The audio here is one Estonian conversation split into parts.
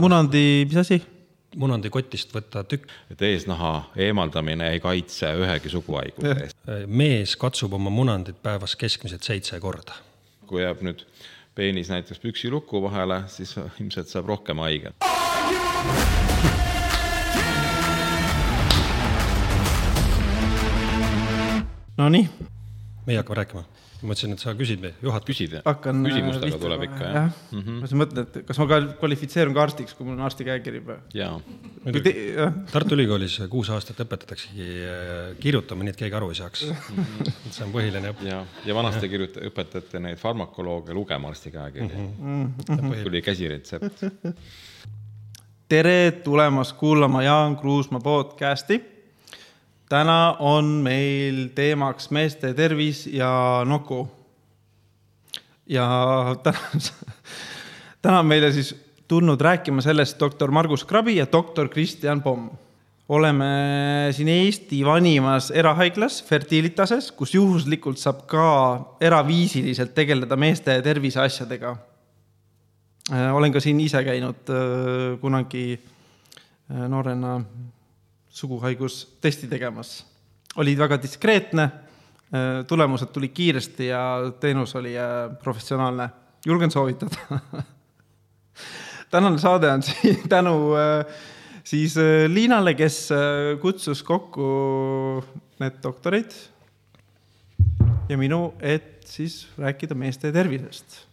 munandi, mis asi? munandikotist võtta tükk, et eesnaha eemaldamine ei kaitse ühegi suguhaiguse eest. mees katsub oma munandit päevas keskmiselt seitse korda. kui jääb nüüd peenis näiteks püksiluku vahele, siis ilmselt saab rohkem haiget. Nonii, meie hakkame rääkima. Ma mõtlesin, et sa küsid või juhatad. küsid, hakkan. küsimustega tuleb ikka jah jah. ma siis mõtlen, et kas ma ka kvalifitseerun ka arstiks, kui mul on arsti käekiri või? jaa, jah, Tartu Ülikoolis kuus aastat õpetataksegi äh, kirjutama, nii et keegi aru ei saaks. see on põhiline õpe. ja, ja vanasti kirjuta-, õpetati neid farmakolooge lugema arsti käekirja. tuli käsiretsept. tere tulemast kuulama Jaan Kruusmaa podcasti. Täna on meil teemaks meeste tervis ja nuku. ja täna, täna on meile siis tulnud rääkima sellest doktor Margus Krabi ja doktor Kristjan Pomm. oleme siin Eesti vanimas erahaiglas Fertilitases, kus juhuslikult saab ka eraviisiliselt tegeleda meeste terviseasjadega Äh, olen ka siin ise käinud äh, kunagi äh, noorena suguhaigustesti tegemas. oli väga diskreetne, tulemused tulid kiiresti ja teenus oli äh, professionaalne, julgen soovitada. tänane saade on siin tänu äh, siis äh, Liinale, kes äh, kutsus kokku need doktorid ja minu, et siis rääkida meeste tervisest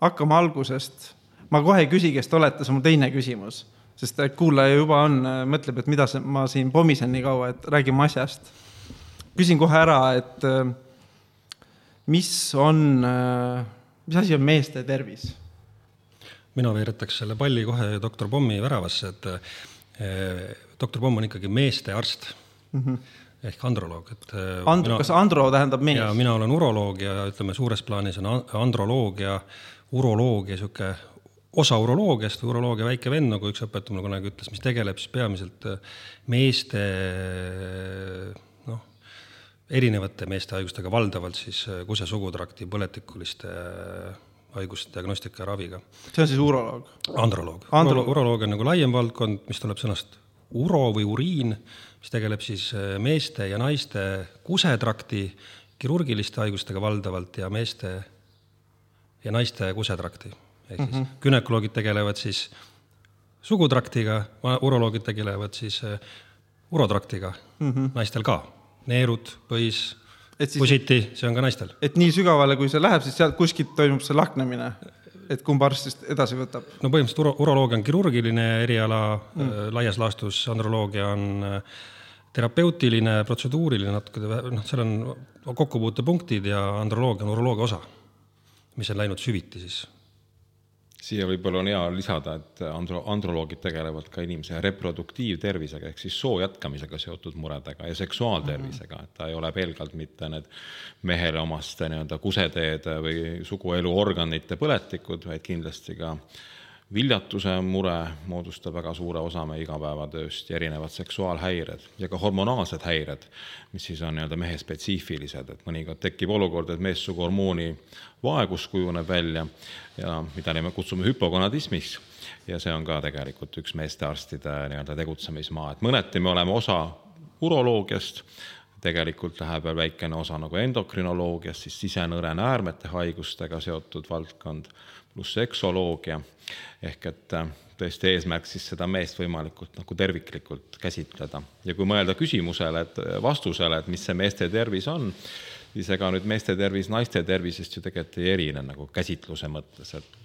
hakkame algusest. ma kohe ei küsi, kes te olete, see on mu teine küsimus, sest äh, kuulaja juba on, mõtleb, et mida see, ma siin pomisen nii kaua, et räägime asjast. küsin kohe ära, et äh, mis on, mis asi on meeste tervis? mina veeretaks selle palli kohe doktor Pommi väravasse, et doktor Pomm on ikkagi meestearst mm -hmm. ehk androloog, et eh, And-, kas andro tähendab mees ja? mina olen uroloog ja ütleme, suures plaanis on an- androloogia, uroloogia niisugune osa uroloogiast uroloogia väike vend, nagu üks õpetaja mulle kunagi ütles, mis tegeleb siis peamiselt eh, meeste noh, erinevate meeste haigustega, valdavalt siis eh, kuse-sugutrakti põletikuliste eh, haiguste diagnostika ja raviga see on siis uroloog. androloog Andro- Uro,. uroloog on nagu laiem valdkond, mis tuleb sõnast uro või uriin, mis tegeleb siis äh, meeste ja naiste kusetrakti kirurgiliste haigustega valdavalt ja meeste ja naiste kusetrakti. Ehk siis mm -hmm. gümnakoloogid tegelevad siis sugutraktiga, uroloogid tegelevad siis äh, urotraktiga mm, -hmm. naistel ka. neerud, põis, pusiti, see on ka naistel. et nii sügavale, kui see läheb, siis sealt kuskilt toimub see lahknemine, et kumb arst siis edasi võtab. no põhimõtteliselt uro, uroloogia on kirurgiline eriala mm., laias laastus androloogia on äh, terapeutiline, protseduuriline natuke, noh, seal on kokkupuutepunktid ja androloogia on uroloogia osa, mis on läinud süviti siis. Siia võib-olla on hea lisada, et andro-, androloogid tegelevad ka inimese reproduktiivtervisega ehk siis soo jätkamisega seotud muredega ja seksuaaltervisega, et ta ei ole pelgalt mitte need mehele omaste nii-öelda kuseteede või sugueluorganite põletikud, vaid kindlasti ka viljatuse mure moodustab väga suure osa meie igapäevatööst ja erinevad seksuaalhäired ja ka hormonaalsed häired, mis siis on nii-öelda mehe spetsiifilised, et mõnikord tekib olukord, et meessuguhormooni vaegus kujuneb välja ja mida me kutsume hüpogonadismiks. Ja see on ka tegelikult üks meestearstide nii-öelda tegutsemismaa, et mõneti me oleme osa uroloogiast, tegelikult läheb veel väikene osa nagu endokrinoloogiast, siis sisenõre-näärmete haigustega seotud valdkond, pluss seksoloogia, ehk et äh, tõesti eesmärk siis seda meest võimalikult nagu terviklikult käsitleda. ja kui mõelda küsimusele, et äh, vastusele, et mis see meeste tervis on, siis ega nüüd meeste tervis naiste tervisest ju tegelikult ei erine nagu käsitluse mõttes, et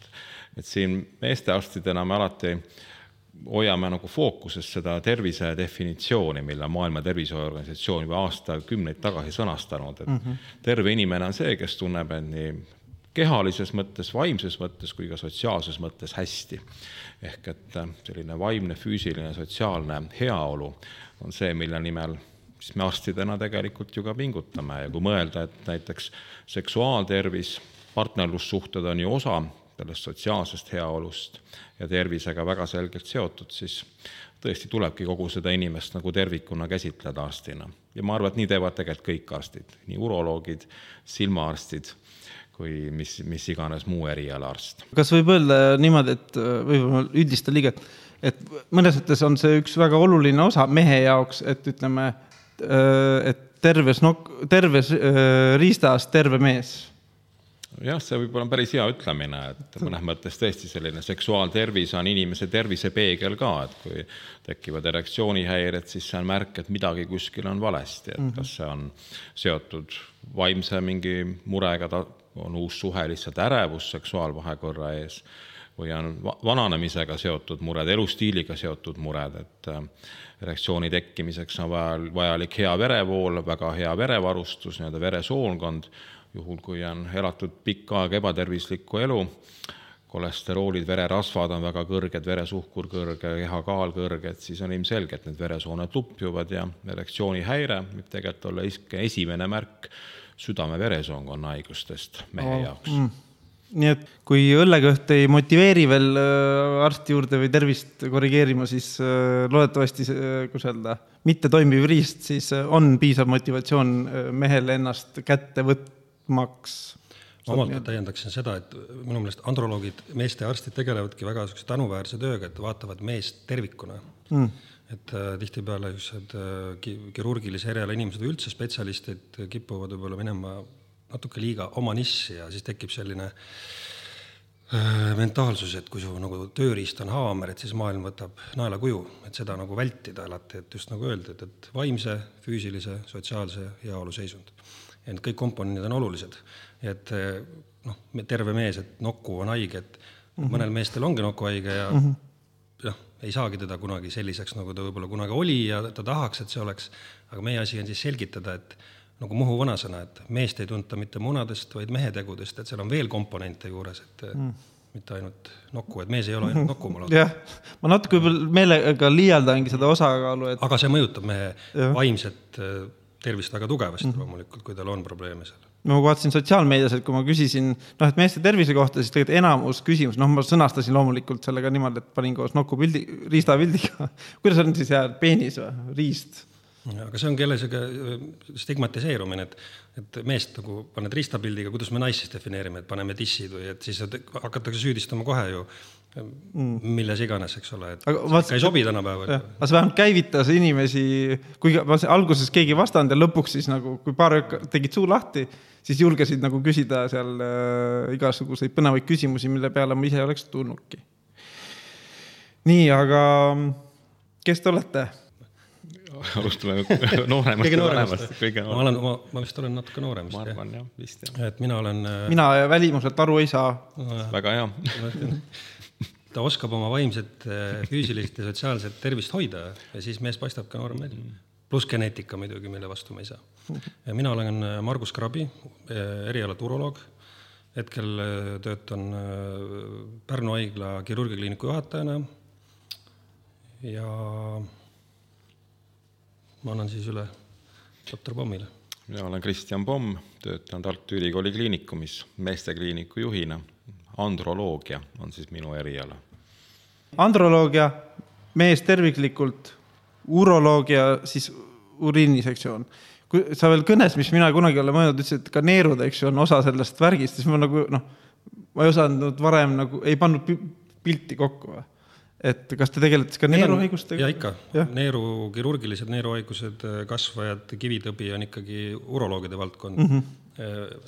et siin meestearstidena me alati hoiame nagu fookuses seda tervise definitsiooni, mille Maailma Terviseorganisatsioon juba aastakümneid tagasi sõnastanud, et mm -hmm. terve inimene on see, kes tunneb end nii kehalises mõttes, vaimses mõttes kui ka sotsiaalses mõttes hästi. ehk et äh, selline vaimne, füüsiline, sotsiaalne heaolu on see, mille nimel siis me arstidena tegelikult ju ka pingutame ja kui mõelda, et näiteks seksuaaltervis, partnerlussuhted on ju osa sellest sotsiaalsest heaolust ja tervisega väga selgelt seotud, siis tõesti tulebki kogu seda inimest nagu tervikuna käsitleda arstina. ja ma arvan, et nii teevad tegelikult kõik arstid, nii uroloogid, silmaarstid kui mis, mis iganes muu erialaarst. kas võib öelda niimoodi, et võib-olla üldistan liiga, et, et mõnes mõttes on see üks väga oluline osa mehe jaoks, et ütleme, et terves nok-, terves riistas terve mees jah, see võib-olla on päris hea ütlemine, et mõnes mõttes tõesti selline seksuaaltervis on inimese tervisepeegel ka, et kui tekivad erektsioonihäired, siis see on märk, et midagi kuskil on valesti, et kas see on seotud vaimse mingi murega, on uus suhe lihtsalt ärevus seksuaalvahekorra ees või on vananemisega seotud mured, elustiiliga seotud mured, et äh, erektsiooni tekkimiseks on vaja, vajalik hea verevool, väga hea verevarustus, nii-öelda veresoonkond juhul kui on elatud pikka aega ebatervislikku elu, kolesteroolid, vererasvad on väga kõrged, veresuhkur kõrge, kehakaal kõrge, et siis on ilmselge, et need veresooned lupjuvad ja erektsioonihäire võib tegelikult olla esimene märk südame-veresoonkonna haigustest mehe oh, jaoks mm nii et kui õllekõht ei motiveeri veel äh, arsti juurde või tervist korrigeerima, siis äh, loodetavasti, kuidas öelda, mittetoimiv riist, siis äh, on piisav motivatsioon mehel ennast kätte võtta maks. ma omalt poolt täiendaksin seda, et minu meelest androloogid, meestearstid tegelevadki väga niisuguse tänuväärse tööga, et vaatavad meest tervikuna mm. Et äh, tihtipeale niisugused äh, kirurgilise eriala inimesed või üldse spetsialistid kipuvad võib-olla minema natuke liiga oma nissi ja siis tekib selline äh, mentaalsus, et kui su nagu tööriist on haamer, et siis maailm võtab naelakuju, et seda nagu vältida alati, et just nagu öeldi, et, et vaimse, füüsilise, sotsiaalse heaolu seisund et kõik komponendid on olulised. et noh, terve mees, et nokku on haige, et mm -hmm. mõnel meestel ongi nokuhaige ja mm -hmm. noh, ei saagi teda kunagi selliseks, nagu ta võib-olla kunagi oli ja ta tahaks, et see oleks, aga meie asi on siis selgitada, et nagu Muhu vanasõna, et meest ei tunta mitte munadest, vaid mehetegudest, et seal on veel komponente juures, et mm mitte ainult nokku, et mees ei ole ainult nokku mul. jah, ma natuke võib-olla meelega liialdangi seda osakaalu, et aga see mõjutab mehe ja. vaimset eh, tervist väga tugevasti mm loomulikult, kui tal on probleeme seal. Ma vaatasin sotsiaalmeedias, et kui ma küsisin noh, et meeste tervise kohta, siis tegelikult enamus küsimus, noh, ma sõnastasin loomulikult selle ka niimoodi, et panin koos nokupildi, riistapildiga kuidas on siis hea, peenis või, riist? aga see ongi jälle sihuke äh, stigmatiseerumine, et, et meest nagu paned riistapildiga, kuidas me naist siis defineerime, et paneme dissid või et siis hakatakse süüdistama kohe ju mm. milles iganes, eks ole, et aga vaat, ei sobi tänapäeval. aga see vähemalt käivitas inimesi, kuigi alguses keegi ei vastanud ja lõpuks siis nagu, kui paar tegid suu lahti, siis julgesid nagu küsida seal äh, igasuguseid põnevaid küsimusi, mille peale ma ise oleks tulnudki. nii, aga kes te olete? alustame nooremast kõige nooremast, ma olen, ma, ma vist olen natuke noorem ma arvan jah, vist jah. et mina olen. Äh, mina välimuselt aru ei saa. väga hea ta oskab oma vaimset, äh, füüsilist ja sotsiaalset tervist hoida ja siis mees paistab ka noorem välja. Pluss geneetika muidugi, mille vastu me ei saa. mina olen äh, Margus Krabi, erialalt uroloog. hetkel töötan Pärnu haigla kirurgikliiniku juhatajana ja ma annan siis üle doktor Pommile. mina olen Kristjan Pomm, töötan Tartu Ülikooli Kliinikumis meestekliiniku juhina. androloogia on siis minu eriala. androloogia, mees terviklikult, uroloogia, siis uriinisektsioon kui sa veel kõnes, mis mina kunagi olen mõelnud, ütlesid, et ka neerud, eks ju, on osa sellest värgist, siis ma nagu noh, ma ei osanud varem nagu, ei pannud pilti kokku või? et kas te tegelete ka neeruhaigustega? ja ikka, neeru, kirurgilised neeruhaigused, kasvajad, kivitõbi on ikkagi uroloogide valdkond mm. -hmm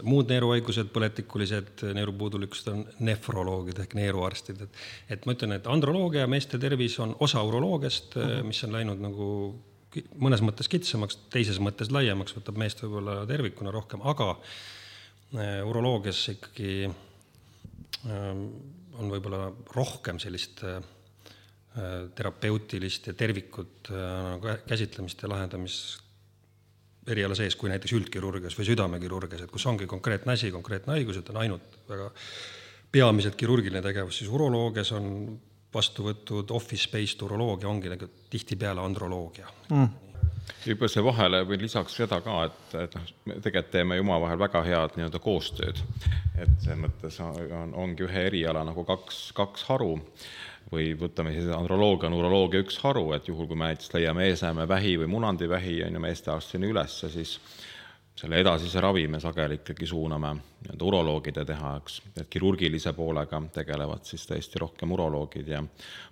muud neeruhaigused, põletikulised neerupuudulikkused on nefroloogid ehk neeruarstid, et et ma ütlen, et androloogia, meeste tervis on osa uroloogiast mm, -hmm. mis on läinud nagu mõnes mõttes kitsamaks, teises mõttes laiemaks, võtab meest võib-olla tervikuna rohkem, aga äh, uroloogias ikkagi äh, on võib-olla rohkem sellist äh, Äh, terapeutilist ja tervikut äh, nagu käsitlemist ja lahendamist eriala sees, kui näiteks üldkirurgias või südamekirurgias, et kus ongi konkreetne asi, konkreetne haigus, et on ainult väga peamiselt kirurgiline tegevus, siis uroloogias on vastu võtud office-based uroloogia, ongi nagu tihtipeale androloogia. Mm. Võib-olla see vahele või lisaks seda ka, et, et noh, me tegelikult teeme ju omavahel väga head nii-öelda koostööd. et selles mõttes on, ongi ühe eriala nagu kaks, kaks haru või võtame siis androloogia on uroloogia üks haru, et juhul, kui me näiteks leiame eesnäeme vähi või munandivähi, on ju, meestearstina ülesse, siis selle edasise ravi me sageli ikkagi suuname nii-öelda uroloogide teha, eks, et kirurgilise poolega tegelevad siis tõesti rohkem uroloogid ja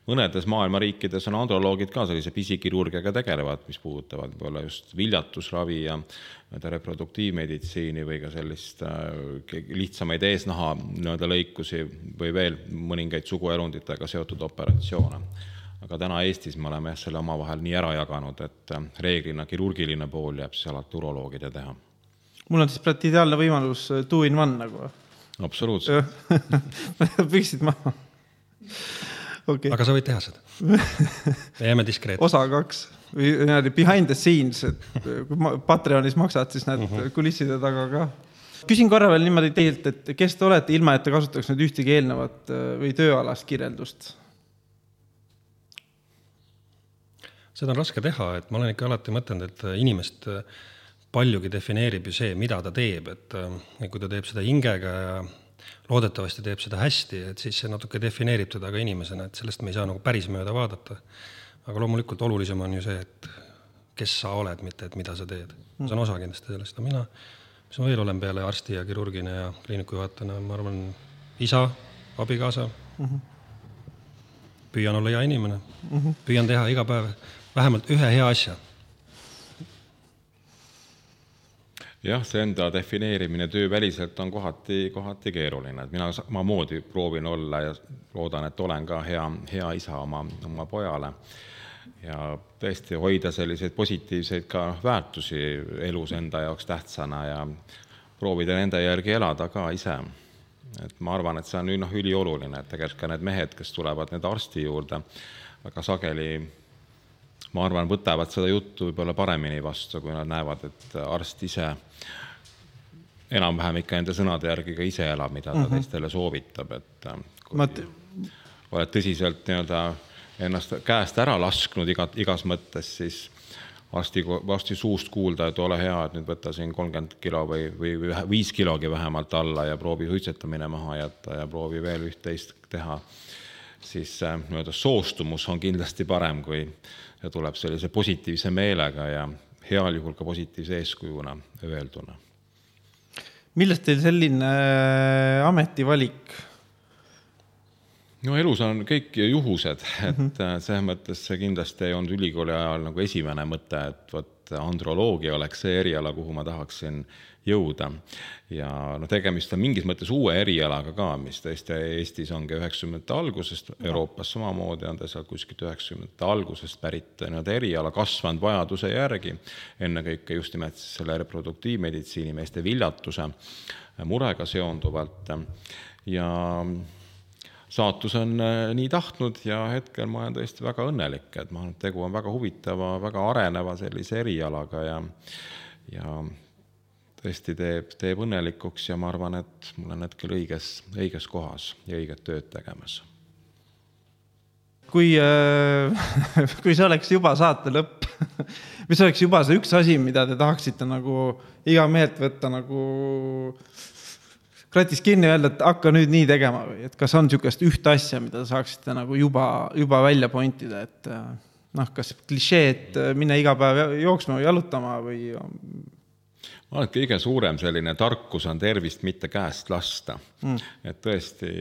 mõnedes maailma riikides on androloogid ka sellise pisikirurgiaga tegelevad, mis puudutavad võib-olla just viljatusravi ja nii-öelda reproduktiivmeditsiini või ka sellist äh, lihtsamaid eesnaha nii-öelda lõikusi või veel mõningaid suguelunditega seotud operatsioone. Aga täna Eestis me oleme jah, selle omavahel nii ära jaganud, et äh, reeglina kirurgiline pool jääb siis alati uroloogide teha mul on siis praegu ideaalne võimalus äh, two in one nagu. absoluutselt püksid maha okay.. aga sa võid teha seda me jääme diskreetseks. osa kaks või niimoodi behind the scenes, et kui Patreonis maksad, siis näed uh mhm. -huh. kulisside taga ka. küsin korra veel niimoodi teilt, et kes te olete, ilma et te kasutaks nüüd ühtegi eelnevat äh, või tööalast kirjeldust? seda on raske teha, et ma olen ikka alati mõtelnud, et inimest äh, paljugi defineerib ju see, mida ta teeb, et äh, kui ta teeb seda hingega ja loodetavasti teeb seda hästi, et siis see natuke defineerib teda ka inimesena, et sellest me ei saa nagu päris mööda vaadata. aga loomulikult olulisem on ju see, et kes sa oled, mitte et mida sa teed. see on osa kindlasti sellest, no mina, mis ma veel olen peale arsti ja kirurgina ja kliiniku juhatajana, ma arvan, isa, abikaasa mm. -hmm. püüan olla hea inimene mm, -hmm. püüan teha iga päev vähemalt ühe hea asja jah, see enda defineerimine tööväliselt on kohati, kohati keeruline, et mina samamoodi proovin olla ja loodan, et olen ka hea, hea isa oma, oma pojale. ja tõesti hoida selliseid positiivseid ka väärtusi elus enda jaoks tähtsana ja proovida nende järgi elada ka ise. et ma arvan, et see on noh, ülioluline, et tegelikult ka need mehed, kes tulevad nüüd arsti juurde, väga sageli ma arvan, võtavad seda juttu võib-olla paremini vastu, kui nad näevad, et arst ise enam-vähem ikka enda sõnade järgi ka ise elab, mida ta mm -hmm. teistele soovitab, et äh, kui Ma... oled tõsiselt nii-öelda ennast käest ära lasknud iga, igas mõttes, siis arsti, arsti suust kuulda, et ole hea, et nüüd võta siin kolmkümmend kilo või, või viis kilogi vähemalt alla ja proovi suitsetamine maha jätta ja proovi veel üht-teist teha, siis äh, nii-öelda soostumus on kindlasti parem, kui ja tuleb sellise positiivse meelega ja heal juhul ka positiivse eeskujuna öelduna millest teil selline äh, ametivalik? No elus on kõik juhused, et mm -hmm. selles mõttes see kindlasti ei olnud ülikooli ajal nagu esimene mõte, et vot androloogia oleks see eriala, kuhu ma tahaksin jõuda. ja noh, tegemist on mingis mõttes uue erialaga ka, mis tõesti Eestis ongi üheksakümnendate algusest, Euroopas samamoodi on ta seal kuskilt üheksakümnendate algusest pärit nii-öelda eriala, kasvanud vajaduse järgi, ennekõike just nimelt siis selle reproduktiivmeditsiini, meeste viljatuse murega seonduvalt ja saatus on äh, nii tahtnud ja hetkel ma olen tõesti väga õnnelik, et ma arvan, et tegu on väga huvitava, väga areneva sellise erialaga ja ja tõesti teeb, teeb õnnelikuks ja ma arvan, et ma olen hetkel õiges, õiges kohas ja õiget tööd tegemas. kui äh,, kui see oleks juba saate lõpp mis oleks juba see üks asi, mida te tahaksite nagu iga meelt võtta nagu kratist kinni ja öelda, et hakka nüüd nii tegema või et kas on niisugust ühte asja, mida te saaksite nagu juba, juba välja point ida, et äh, noh, kas klišee, et äh, minna iga päev jooksma või jalutama või ma arvan, et kõige suurem selline tarkus on tervist mitte käest lasta. Mm.. et tõesti,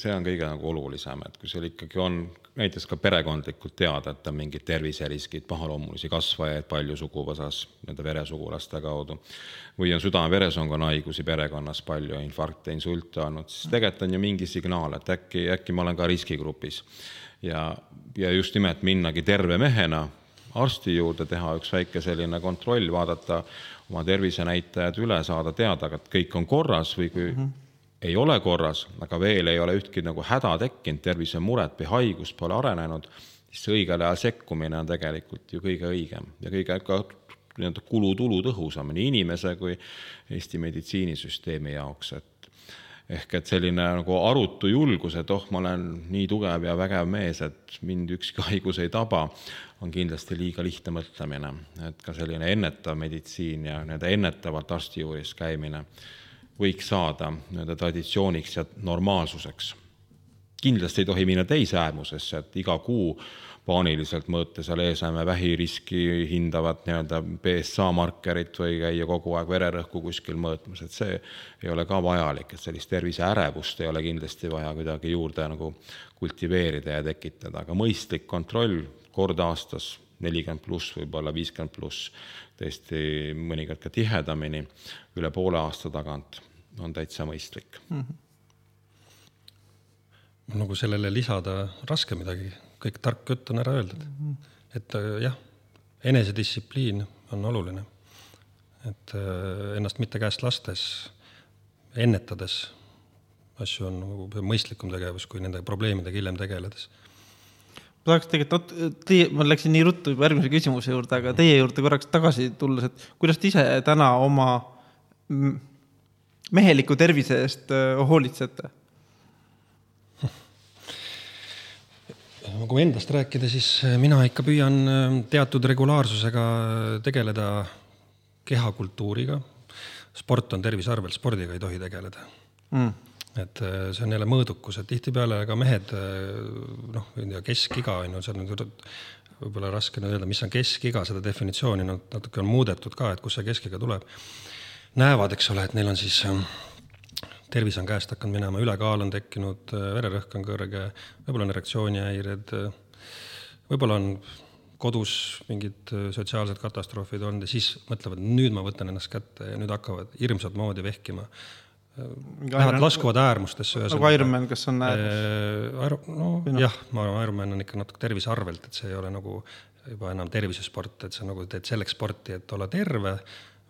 see on kõige nagu olulisem, et kui sul ikkagi on näiteks ka perekondlikult teada, et on mingid terviseriskid, pahaloomulisi kasvajaid palju suguvõsas, nende veresugulaste kaudu, või on südame-veresoonkonna haigusi perekonnas palju, infarkte, insulte olnud, siis tegelikult on ju mingi signaal, et äkki, äkki ma olen ka riskigrupis. ja, ja just nimelt minnagi terve mehena arsti juurde, teha üks väike selline kontroll, vaadata oma tervisenäitajad üle, saada teada, et kõik on korras või kui mm -hmm. Ei ole korras, aga veel ei ole ühtki nagu häda tekkinud, tervisemuret või haigust pole arenenud, siis see õigel ajal sekkumine on tegelikult ju kõige õigem ja kõige ka nii-öelda kulu-tulu tõhusam nii inimese kui Eesti meditsiinisüsteemi jaoks, et ehk et selline nagu arutu julgus, et oh, ma olen nii tugev ja vägev mees, et mind ükski haigus ei taba, on kindlasti liiga lihtne mõtlemine, et ka selline ennetav meditsiin ja nii-öelda ennetavalt arsti juures käimine võiks saada nii-öelda traditsiooniks ja normaalsuseks. kindlasti ei tohi minna teise äärmusesse, et iga kuu paaniliselt mõõta seal eesnäeme vähiriski hindavat nii-öelda BSA markerit või käia kogu aeg vererõhku kuskil mõõtmas, et see ei ole ka vajalik, et sellist terviseärevust ei ole kindlasti vaja kuidagi juurde nagu kultiveerida ja tekitada, aga mõistlik kontroll kord aastas, nelikümmend pluss, võib-olla viiskümmend pluss, tõesti mõnikord ka tihedamini, üle poole aasta tagant, on täitsa mõistlik mm. -hmm nagu sellele lisada raske midagi, kõik tark jutt on ära öeldud mm. -hmm. et äh, jah, enesedistsipliin on oluline. et äh, ennast mitte käest lastes, ennetades asju on nagu mõistlikum tegevus, kui nende probleemidega hiljem tegeledes ma tahaks tegelikult, teie, ma läksin nii ruttu juba järgmise küsimuse juurde, aga teie juurde korraks tagasi tulles, et kuidas te ise täna oma meheliku tervise eest hoolitsete? kui endast rääkida, siis mina ikka püüan teatud regulaarsusega tegeleda kehakultuuriga. sport on tervise arvelt, spordiga ei tohi tegeleda mm. et see on jälle mõõdukus, et tihtipeale ka mehed, noh, keskiga on ju, on nüüd võib-olla raske nüüd öelda, mis on keskiga, seda definitsiooni natuke on muudetud ka, et kust see keskiga tuleb. Näevad, eks ole, et neil on siis tervis on käest hakanud minema, ülekaal on tekkinud, vererõhk on kõrge, võib-olla on erektsioonihäired, võib-olla on kodus mingid sotsiaalsed katastroofid olnud ja siis mõtlevad, nüüd ma võtan ennast kätte ja nüüd hakkavad hirmsat moodi vehkima. Lähevad, laskuvad äärmustesse. nagu Ironman, kas on äärmus? no jah, ma arvan, Ironman on ikka natuke tervise arvelt, et see ei ole nagu juba enam tervisesport, et sa nagu teed selleks sporti, et olla terve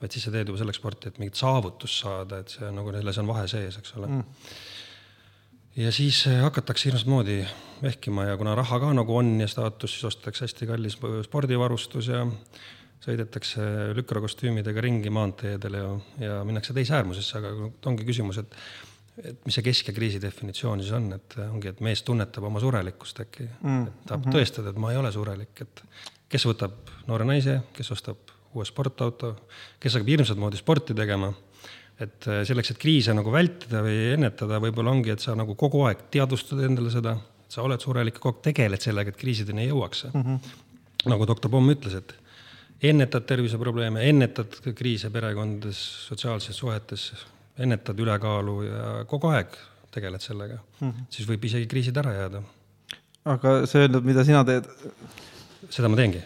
vaid siis sa teed juba selleks sporti, et mingit saavutust saada, et see on nagu selles on vahe sees, eks ole mm. ja siis äh, hakatakse hirmsat moodi vehkima ja kuna raha ka nagu on ja staatus, siis ostetakse hästi kallis spordivarustus ja sõidetakse lükrakostüümidega ringi maanteedel ja, ja minnakse teise äärmusesse, aga ongi küsimus, et et mis see kesk- ja kriisi definitsioon siis on, et ongi, et mees tunnetab oma surelikkust äkki mm., et tahab mm -hmm. tõestada, et ma ei ole surelik, et kes võtab noore naise, kes ostab uue sportauto, kes hakkab hirmsat moodi sporti tegema. et äh, selleks, et kriise nagu vältida või ennetada, võib-olla ongi, et sa nagu kogu aeg teadvustad endale seda, et sa oled surelik, kogu aeg tegeled sellega, et kriisideni ei jõuaks mm. -hmm. nagu doktor Pomm ütles, et ennetad terviseprobleeme, ennetad kriise perekondades, sotsiaalses suhetes, ennetad ülekaalu ja kogu aeg tegeled sellega mm, -hmm. siis võib isegi kriisid ära jääda. aga see mida sina teed seda ma teengi.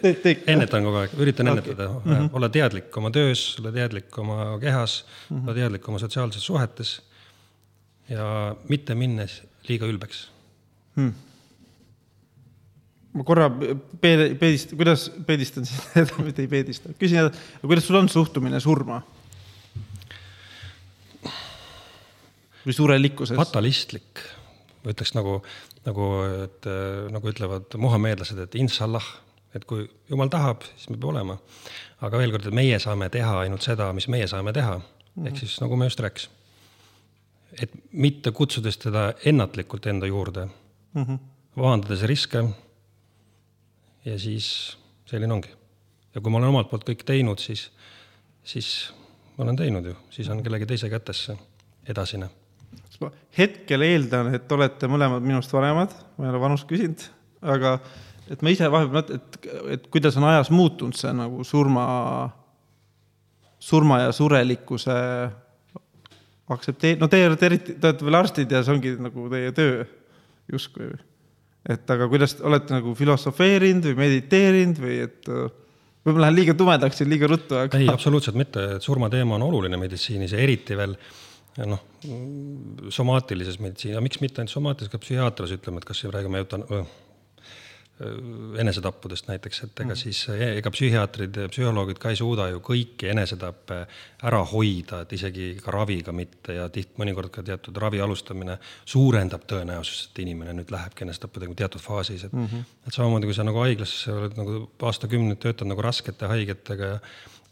ennetan kogu aeg, üritan okay. ennetada mm, -hmm. olla teadlik oma töös, olla teadlik oma kehas mm, -hmm. olla teadlik oma sotsiaalses suhetes ja mitte minnes liiga ülbeks hmm.. ma korra peed-, peedist-, kuidas, peedistan siis mitte ei peedista, küsin jälle, kuidas sul on suhtumine surma? või surelikkuses? fatalistlik, ma ütleks nagu, nagu, et nagu ütlevad muhameedlased, et inshallah et kui jumal tahab, siis me peame olema. aga veel kord, et meie saame teha ainult seda, mis meie saame teha mm. -hmm. ehk siis nagu me just rääkisime. et mitte kutsudes teda ennatlikult enda juurde mm, -hmm. vaandades riske. ja siis selline ongi. ja kui ma olen omalt poolt kõik teinud, siis, siis ma olen teinud ju, siis on kellegi teise kätes see edasine hetkel eeldan, et olete mõlemad minust vanemad, ma ei ole vanust küsinud, aga et ma ise vahepeal mõtlen, et, et kuidas on ajas muutunud see nagu surma, surma ja surelikkuse aktseptee-, no teie olete eriti, te olete veel arstid ja see ongi nagu teie töö justkui. et aga kuidas olete nagu filosofeerinud või mediteerinud või et võib-olla lähen liiga tumedaks ja liiga ruttu, aga. ei, absoluutselt mitte, surmateema on oluline meditsiinis ja eriti veel noh, somaatilises meditsiinis, aga miks mitte ainult somaatilises, ka psühhiaatris ütleme, et kas räägime eutan-, Äh, enesetappudest näiteks, et ega mm. siis e, ega psühhiaatrid ja psühholoogid ka ei suuda ju kõiki enesetappe ära hoida, et isegi ka raviga mitte ja tiht-, mõnikord ka teatud ravi alustamine suurendab tõenäosust, et inimene nüüd lähebki enesetappudega teatud faasis, et mm -hmm. et samamoodi, kui sa nagu haiglas oled nagu aastakümneid töötad nagu raskete haigetega ja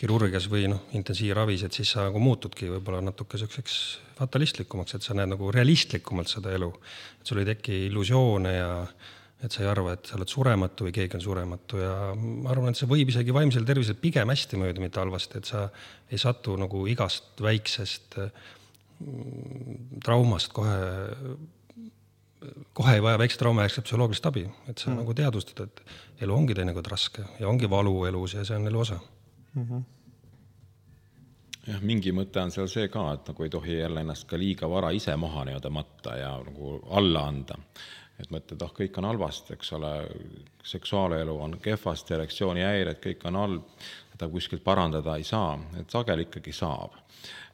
kirurgias või noh, intensiivravis, et siis sa nagu muutudki võib-olla natuke niisuguseks fatalistlikumaks, et sa näed nagu realistlikumalt seda elu. et sul ei teki illusioone ja et sa ei arva, et sa oled surematu või keegi on surematu ja ma arvan, et see võib isegi vaimsele tervisele pigem hästi mõjuda, mitte halvasti, et sa ei satu nagu igast väiksest mm, traumast kohe kohe ei vaja väikse trauma järgselt psühholoogilist abi, et sa mm. nagu teadvustad, et elu ongi teinekord raske ja ongi valu elus ja see on elu osa mm. -hmm jah, mingi mõte on seal see ka, et nagu ei tohi jälle ennast ka liiga vara ise maha nii-öelda matta ja nagu alla anda. et mõtled, ah, kõik on halvasti, eks ole, seksuaalelu on kehvasti, erektsioonihäired, kõik on halb, seda kuskilt parandada ei saa, et sageli ikkagi saab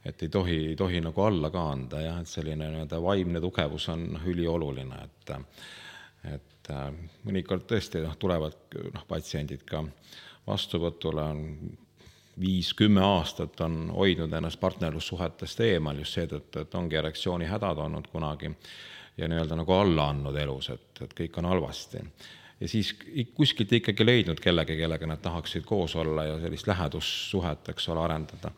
et ei tohi, ei tohi nagu alla ka anda jah, et selline nii-öelda vaimne tugevus on ülioluline, et et äh, mõnikord tõesti noh, tulevad noh, patsiendid ka vastuvõtule, on viis-kümme aastat on hoidnud ennast partnerlussuhetest eemal just seetõttu, et ongi erektsioonihädad olnud kunagi ja nii-öelda nagu alla andnud elus, et, et kõik on halvasti. ja siis kuskilt ikkagi leidnud kellegi, kellega nad tahaksid koos olla ja sellist lähedussuhet, eks ole, arendada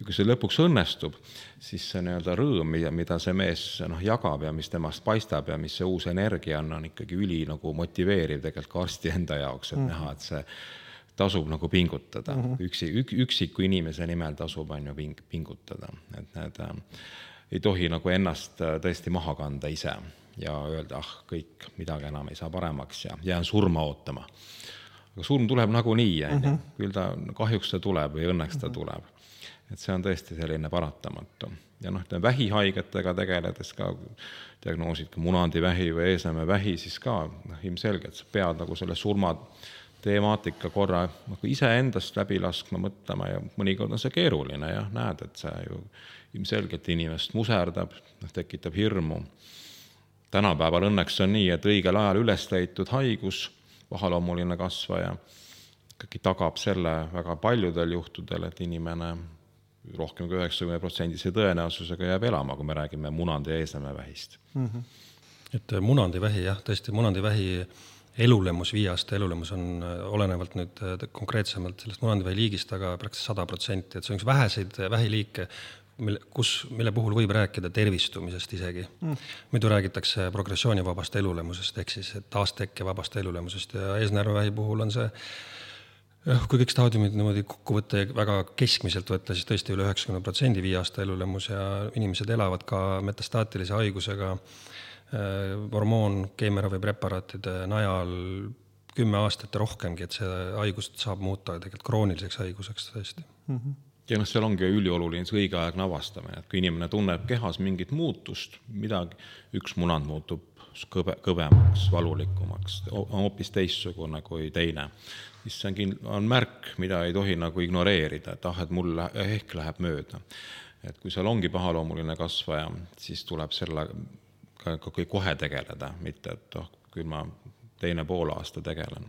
ja kui see lõpuks õnnestub, siis see nii-öelda rõõm, mida, mida see mees noh, jagab ja mis temast paistab ja mis see uus energia on, on ikkagi üli nagu motiveeriv tegelikult ka arsti enda jaoks, et mm. näha, et see tasub nagu pingutada mm, -hmm. üksi, ük, üksiku inimese nimel tasub, on ju, ping-, pingutada, et need äh, ei tohi nagu ennast äh, tõesti maha kanda ise ja öelda, ah, kõik, midagi enam ei saa paremaks ja jään surma ootama. aga surm tuleb nagunii, on ju, mhm. küll ta, kahjuks ta tuleb või õnneks ta mm -hmm. tuleb et see on tõesti selline paratamatu. ja noh, vähihaigetega tegeledes ka, diagnoosid ka munandivähi või eesemevähi, siis ka noh, ilmselgelt sa pead nagu selle surma temaatika korra nagu iseendast läbi laskma, mõtlema ja mõnikord on see keeruline jah, näed, et see ju ilmselgelt inimest muserdab, noh, tekitab hirmu. tänapäeval õnneks on nii, et õigel ajal üles leitud haigus, pahaloomuline kasvaja, ikkagi tagab selle väga paljudel juhtudel, et inimene rohkem kui üheksakümne protsendise tõenäosusega jääb elama, kui me räägime munandi ja eesnämevähist mm. -hmm. et äh, munandivähi jah, tõesti munandivähi elulemus, viie aasta elulemus on äh, olenevalt nüüd äh, konkreetsemalt sellest munandivähi liigist, aga praktiliselt sada protsenti, et see on üks väheseid vähiliike, mille, kus, mille puhul võib rääkida tervistumisest isegi. Mm.. muidu räägitakse progressioonivabast elulemusest ehk siis taastekkevabast elulemusest ja eesnäärmevähi puhul on see jah, kui kõik staadiumid niimoodi kokku võtta ja väga keskmiselt võtta, siis tõesti üle üheksakümne protsendi viie aasta elulemus ja inimesed elavad ka metastaatilise haigusega. äh, hormoon, keemiaravi preparaatide najal kümme aastat ja rohkemgi, et see haigust saab muuta tegelikult krooniliseks haiguseks tõesti mm. -hmm ja noh, seal ongi ülioluline see õigeaegne avastamine, et kui inimene tunneb kehas mingit muutust, midagi, üks munand muutub kõve, kõvemaks, valulikumaks, hoopis teistsugune kui teine, siis see on kind-, on märk, mida ei tohi nagu ignoreerida, et ah, et mul ehk läheb mööda. et kui seal ongi pahaloomuline kasvaja, siis tuleb sellega ka kohe tegeleda, mitte et oh, küll ma teine pool aasta tegelen.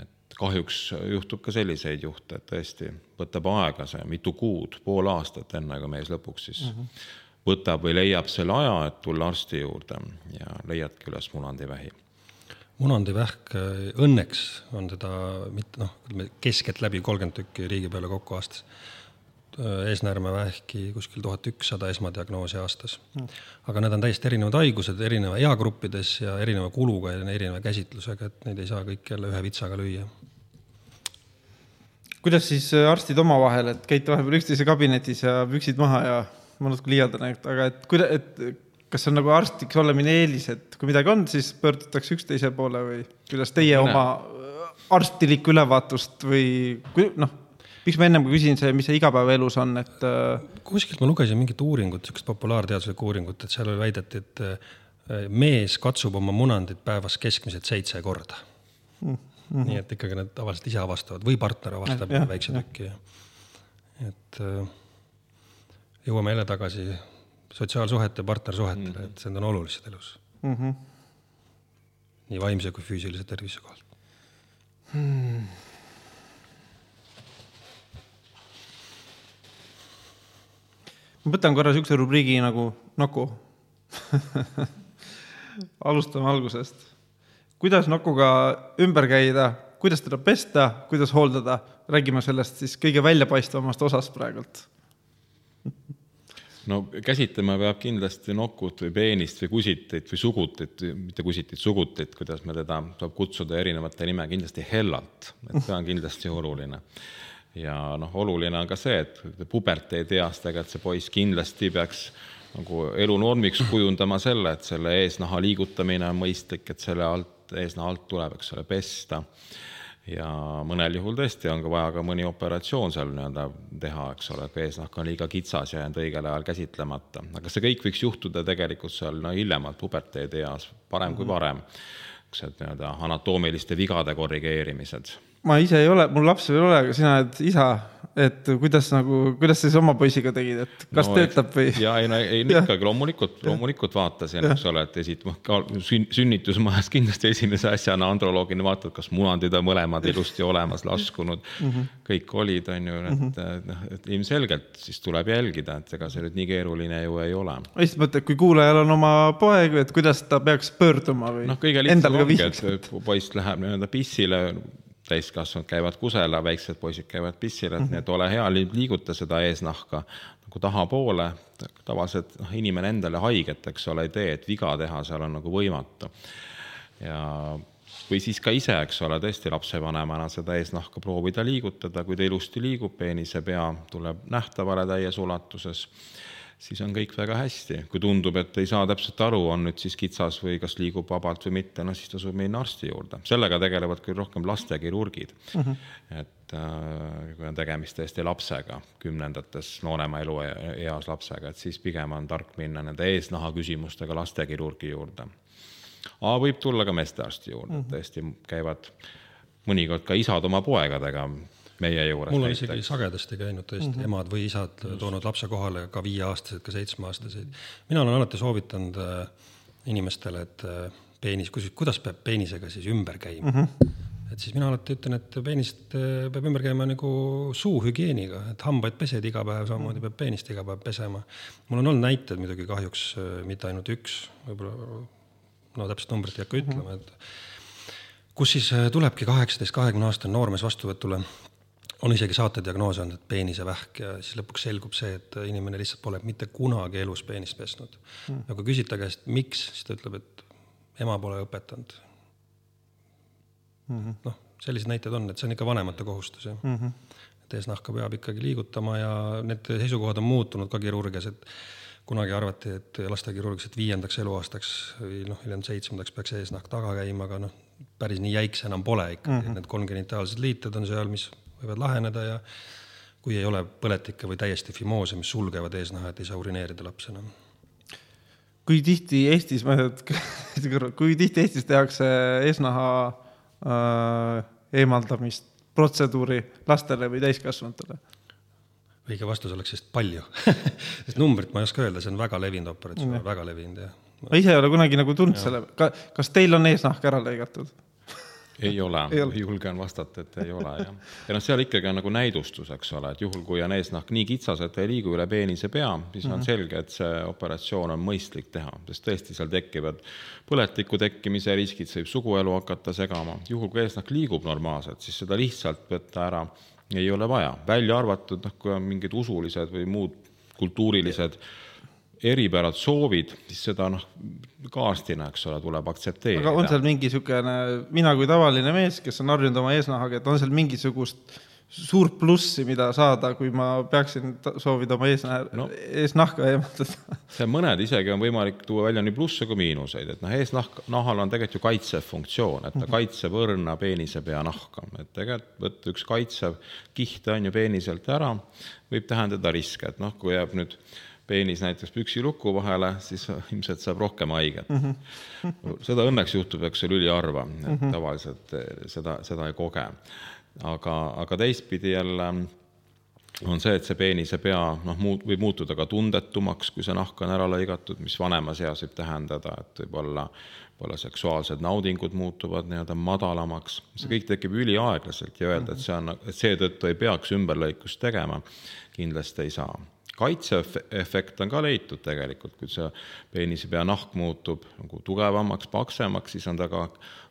et kahjuks juhtub ka selliseid juhte, et tõesti võtab aega see mitu kuud, pool aastat, enne kui mees lõpuks siis mm -hmm. võtab või leiab selle aja, et tulla arsti juurde ja leiadki üles munandivähi munandivähk, äh, õnneks on seda mitte noh, ütleme keskeltläbi kolmkümmend tükki riigi peale kokku aastas. Äh, eesnäärmevähki kuskil tuhat ükssada esmadiagnoosi aastas mm.. aga need on täiesti erinevad haigused, erineva eagruppides ja erineva kuluga ja erineva käsitlusega, et neid ei saa kõiki jälle ühe vitsaga lüüa. kuidas siis äh, arstid omavahel, et käite vahepeal üksteise kabinetis ja püksid maha ja ma natuke liialdan, aga et kuida-, et kas on nagu arstiks olemine eelis, et kui midagi on, siis pöördutakse üksteise poole või kuidas teie Mine. oma äh, arstilikku ülevaatust või kui noh, miks ma ennem küsin see, mis see igapäevaelus on, et. Äh, kuskilt ma lugesin mingit uuringut, niisugust populaarteaduslikku uuringut, et seal väideti, et äh, mees katsub oma munandit päevas keskmiselt seitse korda mm. -hmm. nii et ikkagi nad tavaliselt ise avastavad või partner avastab ja, väikse tüki. et jõuame jälle tagasi sotsiaalsuhete, partnersuhetele mm, -hmm. et need on olulised elus mm. -hmm. nii vaimse kui füüsilise tervise kohalt hmm.. Ma võtan korra niisuguse rubriigi nagu Nuku alustame algusest. kuidas nukuga ümber käida, kuidas teda pesta, kuidas hooldada, räägime sellest siis kõige väljapaistvamast osast praegult no käsitlema peab kindlasti nokut või peenist või kusitit või sugutit, mitte kusitit, sugutit, kuidas me teda saab kutsuda erinevate nime, kindlasti hellalt, et see on kindlasti oluline. Ja noh, oluline on ka see, et puberteedieas tegelikult see poiss kindlasti peaks nagu elunormiks kujundama selle, et selle eesnaha liigutamine on mõistlik, et selle alt, eesnaha alt tuleb, eks ole, pesta ja mõnel juhul tõesti on ka vaja ka mõni operatsioon seal nii-öelda teha, eks ole, kui eesnahk on liiga kitsas ja jäänud õigel ajal käsitlemata. aga see kõik võiks juhtuda tegelikult seal no hiljemalt puberteedieas, parem kui parem. niisugused nii-öelda anatoomiliste vigade korrigeerimised. Ma ise ei ole, mul lapsi veel ei ole, aga sina oled isa et kuidas nagu, kuidas sa siis oma poisiga tegid, et kas no, töötab või? ja ei no ei ikkagi loomulikult, loomulikult vaatasin, eks ole, et esit-, sün-, sünnitusmajas kindlasti esimese asjana androloogina vaatad, kas munandid on mõlemad ilusti olemas, laskunud mm, -hmm. kõik olid, on ju, et mhm. noh, et ilmselgelt siis tuleb jälgida, et ega see nüüd nii keeruline ju ei ole. ma lihtsalt mõtlen, et kui kuulajal on oma poeg, et kuidas ta peaks pöörduma või? noh, kõige lihtsam ongi, et poiss läheb nii-öelda pissile täiskasvanud käivad kusela, väiksed poisid käivad pissil, et mm -hmm. nii et ole hea, liiguta seda eesnahka nagu tahapoole, tavaliselt noh, inimene endale haiget, eks ole, ei tee, et viga teha seal on nagu võimatu. ja või siis ka ise, eks ole, tõesti lapsevanemana seda eesnahka proovida liigutada, kui ta ilusti liigub, peenise pea tuleb nähtavale täies ulatuses siis on kõik väga hästi. kui tundub, et ei saa täpselt aru, on nüüd siis kitsas või kas liigub vabalt või mitte, no siis tasub minna arsti juurde. sellega tegelevad küll rohkem lastekirurgid mm. -hmm. et äh, kui on tegemist tõesti lapsega, kümnendates noorema elueas lapsega, et siis pigem on tark minna nende eesnaha küsimustega lastekirurgi juurde. aga võib tulla ka meestearsti juurde mm, -hmm. tõesti käivad mõnikord ka isad oma poegadega meie juures. mul on näiteks. isegi sagedasti käinud tõesti mm -hmm. emad või isad toonud lapse kohale, ka viieaastased, ka seitsmeaastaseid. mina olen alati soovitanud äh, inimestele, et äh, peenis, kui, kuidas peab peenisega siis ümber käima mm. -hmm et siis mina alati ütlen, et peenist äh, peab ümber käima nagu suuhügieeniga, et hambaid pesed iga päev, samamoodi peab peenist iga päev pesema. mul on olnud näiteid muidugi kahjuks mitte ainult üks, võib-olla no täpset numbrit ei hakka ütlema, et kus siis tulebki kaheksateist, kahekümne aastane noormees vastuvõtule on isegi saatediagnoos olnud, et peenisevähk ja siis lõpuks selgub see, et inimene lihtsalt pole mitte kunagi elus peenist pesnud mm.. ja kui küsida käest, miks, siis ta ütleb, et ema pole õpetanud mm -hmm.. noh, selliseid näiteid on, et see on ikka vanemate kohustus jah mm. -hmm. et eesnahka peab ikkagi liigutama ja need seisukohad on muutunud ka kirurgias, et kunagi arvati, et lastekirurgias, et viiendaks eluaastaks või noh, hiljem seitsmendaks peaks eesnahk taga käima, aga noh, päris nii jäik see enam pole ikkagi mm, -hmm. need kongenitaalsed liited on seal, mis võivad laheneda ja kui ei ole põletikke või täiesti fimoose, mis sulgevad eesnaha, et ei saa urineerida laps enam. kui tihti Eestis, ma ei tea, kui tihti Eestis tehakse eesnaha äh, eemaldamist protseduuri lastele või täiskasvanutele? õige vastus oleks vist palju sest numbrit ma ei oska öelda, see on väga levinud operatsioon väga levinud jah. ma ise ei ole kunagi nagu tundnud selle, kas teil on eesnahk ära lõigatud? Ei ole, julgen vastata, et ei ole jah. ja noh, seal ikkagi on nagu näidustus, eks ole, et juhul, kui on eesnahk nii kitsas, et ei liigu üle peenise pea, siis mm -hmm. on mhm. selge, et see operatsioon on mõistlik teha, sest tõesti, seal tekivad põletiku tekkimise riskid, see võib suguelu hakata segama. juhul, kui eesnahk liigub normaalselt, siis seda lihtsalt võtta ära ei ole vaja, välja arvatud noh, kui on mingid usulised või muud kultuurilised ja eripärad, soovid, siis seda noh, kaastina, eks ole, tuleb aktsepteerida. aga on seal mingi niisugune, mina kui tavaline mees, kes on harjunud oma eesnahaga, et on seal mingisugust suurt plussi, mida saada, kui ma peaksin soovida oma eesnaha no,, eesnahka eemaldada? see mõned isegi on võimalik tuua välja nii plusse kui miinuseid, et noh, eesnahk, nahal on tegelikult ju kaitsev funktsioon, et ta mhm. kaitseb õrna peenisepea nahka, et tegelikult üks kaitsev kiht on ju peeniselt ära, võib tähendada riske, et noh, kui jääb nüüd peenis näiteks püksiluku vahele, siis ilmselt saab rohkem haiget mm. -hmm. seda õnneks juhtub, eks ole, üliharva, et mm -hmm. tavaliselt eh, seda, seda ei koge. aga, aga teistpidi jälle on see, et see peenise pea noh, muut-, võib muutuda ka tundetumaks, kui see nahk on ära lõigatud, mis vanemas eas võib tähendada, et võib-olla, võib-olla seksuaalsed naudingud muutuvad nii-öelda madalamaks. see kõik tekib üliaeglaselt ja öelda, et see on, et seetõttu ei peaks ümberlõikust tegema, kindlasti ei saa kaitseefekt on ka leitud tegelikult, kui see peenisepea nahk muutub nagu tugevamaks, paksemaks, siis on ta ka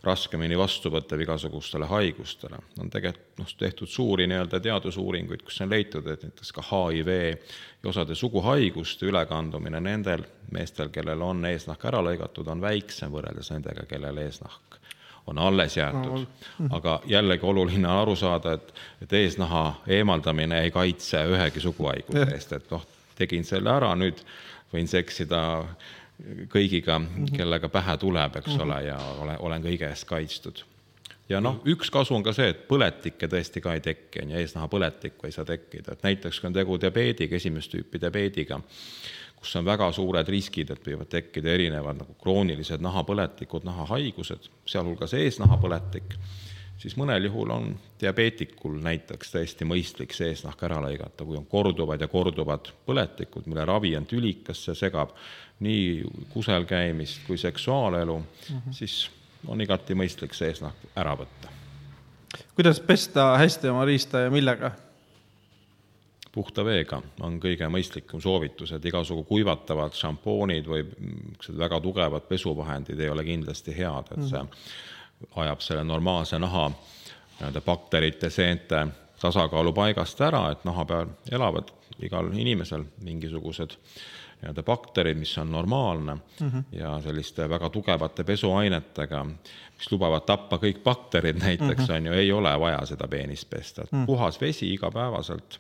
raskemini vastuvõttev igasugustele haigustele. on tegelikult noh, tehtud suuri nii-öelda teadusuuringuid, kus on leitud, et näiteks ka HIV ja osade suguhaiguste ülekandumine nendel meestel, kellel on eesnahk ära lõigatud, on väiksem võrreldes nendega, kellel eesnahk on alles jäetud. aga jällegi oluline on aru saada, et, et eesnaha eemaldamine ei kaitse ühegi suguhaiguse eest, et noh, tegin selle ära, nüüd võin seksida kõigiga, kellega pähe tuleb, eks Mhm. ole, ja olen, olen kõige eest kaitstud. ja noh, üks kasu on ka see, et põletikke tõesti ka ei teki, on ju, eesnahapõletikku ei saa tekkida, et näiteks kui on tegu diabeediga, esimest tüüpi diabeediga, kus on väga suured riskid, et võivad tekkida erinevad nagu kroonilised nahapõletikud, nahahaigused, sealhulgas eesnahapõletik, siis mõnel juhul on diabeetikul näiteks täiesti mõistlik see eesnahk ära lõigata, kui on korduvad ja korduvad põletikud, mille ravi on tülikas, see segab nii kusel käimist kui seksuaalelu mm, -hmm. siis on igati mõistlik see eesnahk ära võtta. kuidas pesta hästi oma riista ja millega? Puhta veega on kõige mõistlikum soovitus, et igasugu kuivatavad šampoonid või väga tugevad pesuvahendid ei ole kindlasti head, et see ajab selle normaalse naha nii-öelda bakterite, seente tasakaalu paigast ära, et naha peal elavad igal inimesel mingisugused nii-öelda bakterid, mis on normaalne mm -hmm. ja selliste väga tugevate pesuainetega, mis lubavad tappa kõik bakterid näiteks mm, -hmm. on ju, ei ole vaja seda peenist pesta, et puhas vesi igapäevaselt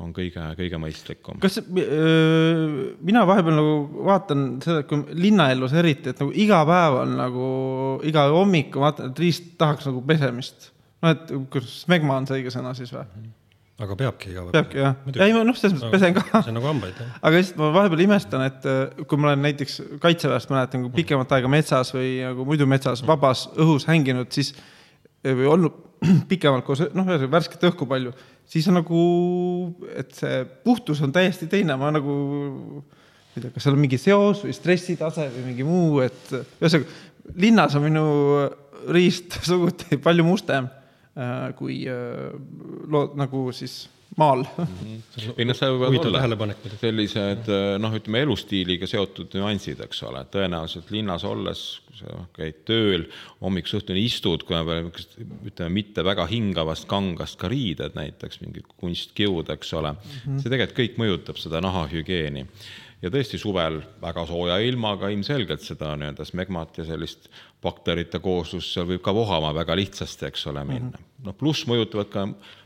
on kõige, kõige mõistlikum. kas öö, mina vahepeal nagu vaatan seda, et kui linnaelus eriti, et nagu iga päev on nagu iga hommik vaatan, et riist tahaks nagu pesemist. noh, et kuidas smegma on see õige sõna siis või? aga peabki iga päev. peabki jah, ei ma noh, selles mõttes pesen ka. see on nagu hambaid jah. aga lihtsalt ma vahepeal imestan, et kui ma olen näiteks kaitseväest mäletan, kui pikemat aega metsas või nagu muidu metsas vabas õhus hänginud, siis või olnud pikemalt koos, noh, ühesõnaga värsket õhku palju, siis on nagu, et see puhtus on täiesti teine, ma nagu, ma ei tea, kas seal on mingi seos või stressitase või mingi muu, et ühesõnaga linnas on minu riist suguti palju mustem äh, kui äh, loo-, nagu siis maal. Ei noh, see võivad olla sellised noh, ütleme elustiiliga seotud nüansid, eks ole, tõenäoliselt linnas olles, kui sa käid tööl, hommikust õhtuni istud, kui on veel niisugust, ütleme, mitte väga hingavast kangast ka riided näiteks, mingid kunstkiud, eks ole. Mm, -hmm. see tegelikult kõik mõjutab seda nahahügieeni. Ja tõesti suvel väga sooja ilmaga ilmselgelt seda nii-öelda smegmat ja sellist bakterite kooslust seal võib ka vohama väga lihtsasti, eks ole, minna. Mm -hmm.. noh, pluss mõjutavad ka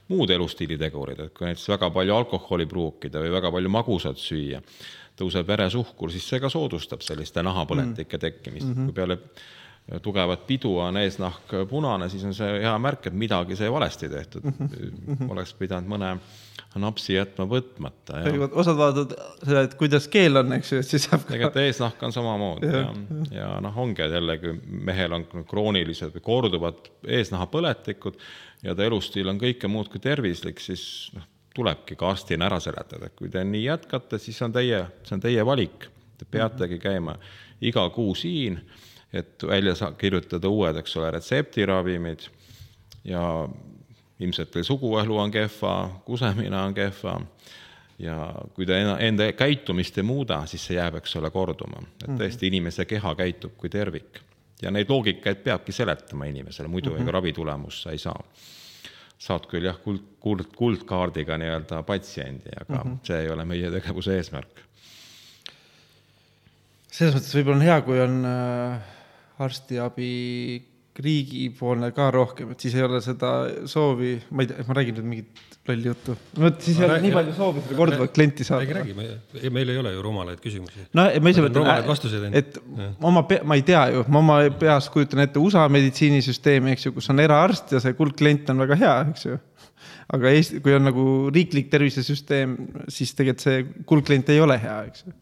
muud elustiilitegurid, et kui näiteks väga palju alkoholi pruukida või väga palju magusat süüa, tõuseb veresuhkur, siis see ka soodustab selliste nahapõletike tekkimist mm, -hmm. kui peale tugevat pidu on eesnahk punane, siis on see hea märk, et midagi sai valesti tehtud mm. -hmm. oleks pidanud mõne napsi jätma võtmata. osad vaatavad seda, et kuidas keel on, eks ju, et siis saab tegelikult eesnahk on samamoodi ja, ja, ja noh, ongi jällegi mehel on kroonilised või korduvad eesnahapõletikud ja ta elustiil on kõike muud kui tervislik, siis noh, tulebki ka arstina ära seletada, et kui te nii jätkate, siis on teie, see on teie valik. Te peategi käima iga kuu siin, et välja kirjutada uued, eks ole, retseptiravimid ja ilmselt teil suguelu on kehva, kusemine on kehva ja kui te enda käitumist ei muuda, siis see jääb, eks ole, korduma. et tõesti, inimese keha käitub kui tervik ja neid loogikaid peabki seletama inimesele, muidu mm -hmm. ega ravitulemust sa ei saa. saad küll jah, kuld, kuld, kuldkaardiga nii-öelda patsiendi, aga mm -hmm. see ei ole meie tegevuse eesmärk. selles mõttes võib-olla on hea, kui on äh, arstiabi riigipoolne ka rohkem, et siis ei ole seda soovi, ma ei tea, ma räägin nüüd mingit lolli juttu. no vot, siis ei ole nii palju soovi seda korduvat klienti saada. räägi, räägi, meil ei ole ju rumalaid küsimusi. no ma ise mõtlen, et oma ma ei tea ju, ma oma peas kujutan ette USA meditsiinisüsteemi, eks ju, kus on eraarst ja see kuldklient on väga hea, eks ju. aga Eesti, kui on nagu riiklik tervisesüsteem, siis tegelikult see kuldklient ei ole hea, eks ju.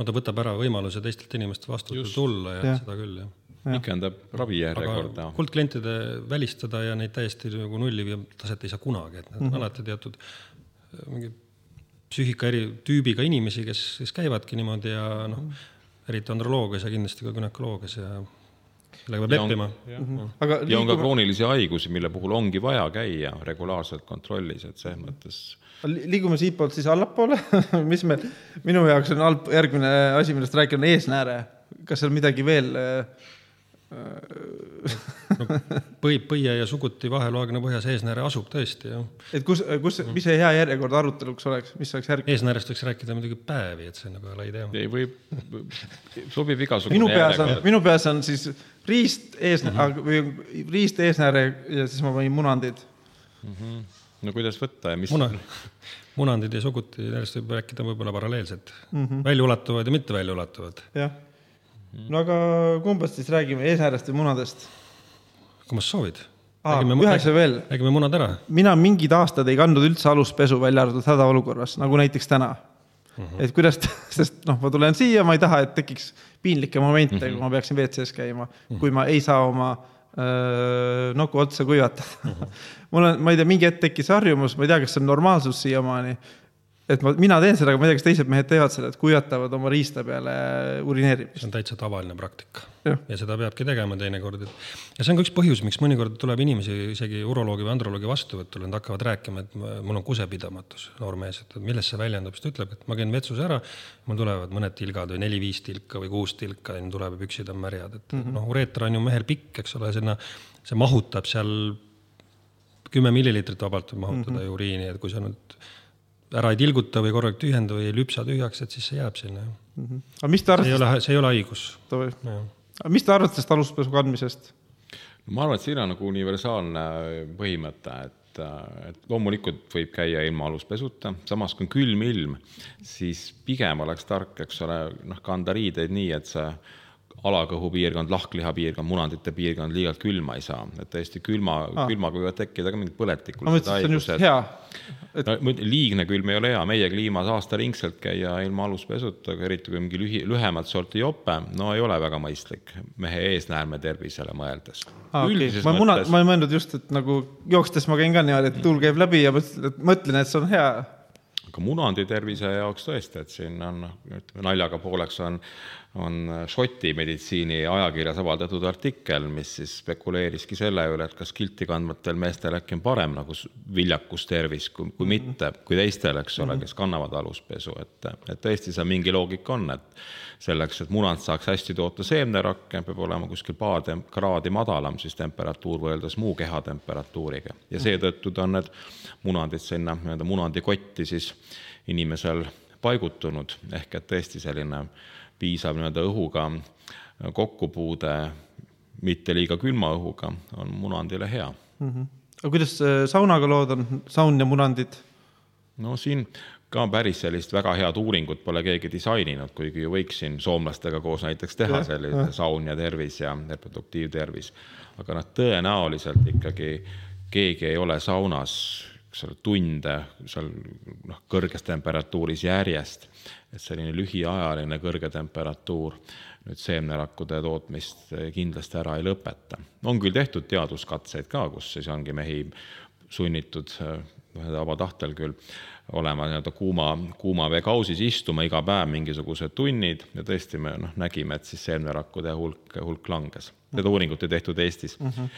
No ta võtab ära võimaluse teistelt inimestelt vastu tulla ja, ja seda küll, jah pikendab ravijärjekorda. kuldklientide välistada ja neid täiesti nagu nulli viia taset ei saa kunagi, et nad mm -hmm. on alati teatud mingi psüühika eri tüübiga inimesi, kes, kes käivadki niimoodi ja noh, eriti androloogias ja kindlasti ka günekoloogias ja sellega peab leppima. Aga ja liiguma... on ka kroonilisi haigusi, mille puhul ongi vaja käia regulaarselt kontrollis, et selles mõttes liigume siitpoolt siis allapoole mis me, minu jaoks on halb, järgmine asi, millest rääkida, on eesnääre. kas seal midagi veel äh, no, põi, põie ja suguti vaheloagna põhjas eesnääre asub tõesti, jah. et kus, kus, mis see hea järjekord aruteluks oleks, mis oleks järg-? eesnäärest võiks rääkida muidugi päevi, et see nagu ei ole idee. ei, võib, sobib igasugune minu peas on, minu peas on siis riist ees mm, -hmm. või riist eesnääre ja siis ma panin munandid mm. -hmm. No kuidas võtta ja mis Muna, munandid ja suguti, nendest võib rääkida võib-olla paralleelselt mm -hmm., väljaulatuvad ja mitte väljaulatuvad. jah. no aga kumbast siis räägime, eesnäärest või munadest? kummas soovid? ühe asja veel. räägime munad ära. mina mingid aastad ei kandnud üldse aluspesu, välja arvatud hädaolukorras, nagu näiteks täna mm. -hmm. et kuidas, sest noh, ma tulen siia, ma ei taha, et tekiks piinlikke momente mm, -hmm. kui ma peaksin WC-s käima mm, -hmm. kui ma ei saa oma noku otsa kuivatada mm. -hmm. mul on, ma ei tea, mingi hetk tekkis harjumus, ma ei tea, kas see on normaalsus siiamaani, et ma, mina teen seda, aga ma ei tea, kas teised mehed teevad seda, et kuivatavad oma riista peale urineerimist. see on täitsa tavaline praktika Jah. ja seda peabki tegema teinekord, et ja see on ka üks põhjus, miks mõnikord tuleb inimesi isegi uroloogi või androloogi vastuvõtule, nad hakkavad rääkima, et mul on kusepidamatus, noor mees, et milles see väljendub, siis ta ütleb, et ma käin vetsus ära, mul tulevad mõned tilgad või neli-viis tilka või kuus tilka ja tuleb ja püksid on märjad, et mm -hmm. noh, ureeter on ju mehel pikk, eks ole, sinna, see mahutab seal kümme milliliitrit vabalt võib mahutada mm -hmm. uriini, et kui sa nüüd ära ei tilguta või korralikult tühjenda või ei lüpsa tühjaks, et siis see jääb sinna. aga mis te see ei arvate, ole, see ei ole haigus. mis te arvate sellest aluspesu kandmisest? ma arvan, et siin on nagu universaalne põhimõte, et, et loomulikult võib käia ilma aluspesuta, samas kui on külm ilm, siis pigem oleks tark, eks ole, noh, kanda riideid nii, et see alakõhupiirkond, lahkliha piirkond, munandite piirkond liialt külma ei saa, et tõesti külma ah., külmaga võivad tekkida ka mingid ma põletikulised mõtlesin, et see on just hea. et no liigne külm ei ole hea, meie kliimas aastaringselt käia ilma aluspesuta, aga eriti kui mingi lühi, lühemat sorti jope, no ei ole väga mõistlik mehe eesnäärme tervisele mõeldes ah,. Okay. ma muna, ma ei mõelnud just, et nagu jookstes ma käin ka niimoodi, et tuul käib läbi ja mõtlen, et see on hea. aga munandi tervise jaoks tõesti, et siin on, ütleme naljaga pooleks on, on Šoti meditsiini ajakirjas avaldatud artikkel, mis siis spekuleeriski selle üle, et kas kilti kandvatel meestel äkki on parem nagu viljakus tervis kui, kui mitte, kui teistel, eks ole, kes kannavad aluspesu, et, et tõesti seal mingi loogika on, et selleks, et munad saaks hästi toota seemnerakke, peab olema kuskil paar kraadi madalam siis temperatuur võrreldes muu kehatemperatuuriga. Ja seetõttu ta on need munadid sinna nii-öelda munadikotti siis inimesel paigutunud, ehk et tõesti selline piisav nii-öelda õhuga kokkupuude mitte liiga külma õhuga on munandile hea aga kuidas äh, saunaga lood on, saun ja munandid? no siin ka päris sellist väga head uuringut pole keegi disaininud, kuigi ju võiks siin soomlastega koos näiteks teha sellise saun ja tervis ja reproduktiivtervis. aga noh, tõenäoliselt ikkagi keegi ei ole saunas, ole, tunde seal noh, kõrges temperatuuris järjest, et selline lühiajaline kõrge temperatuur nüüd seemnerakkude tootmist kindlasti ära ei lõpeta. on küll tehtud teaduskatseid ka, kus siis ongi mehi sunnitud äh, vaba tahtel küll olema nii-öelda kuuma, kuuma veekausis istuma iga päev mingisugused tunnid ja tõesti me noh, nägime, et siis seemnerakkude hulk, hulk langes. Seda uuringut ei tehtud Eestis mm. -hmm.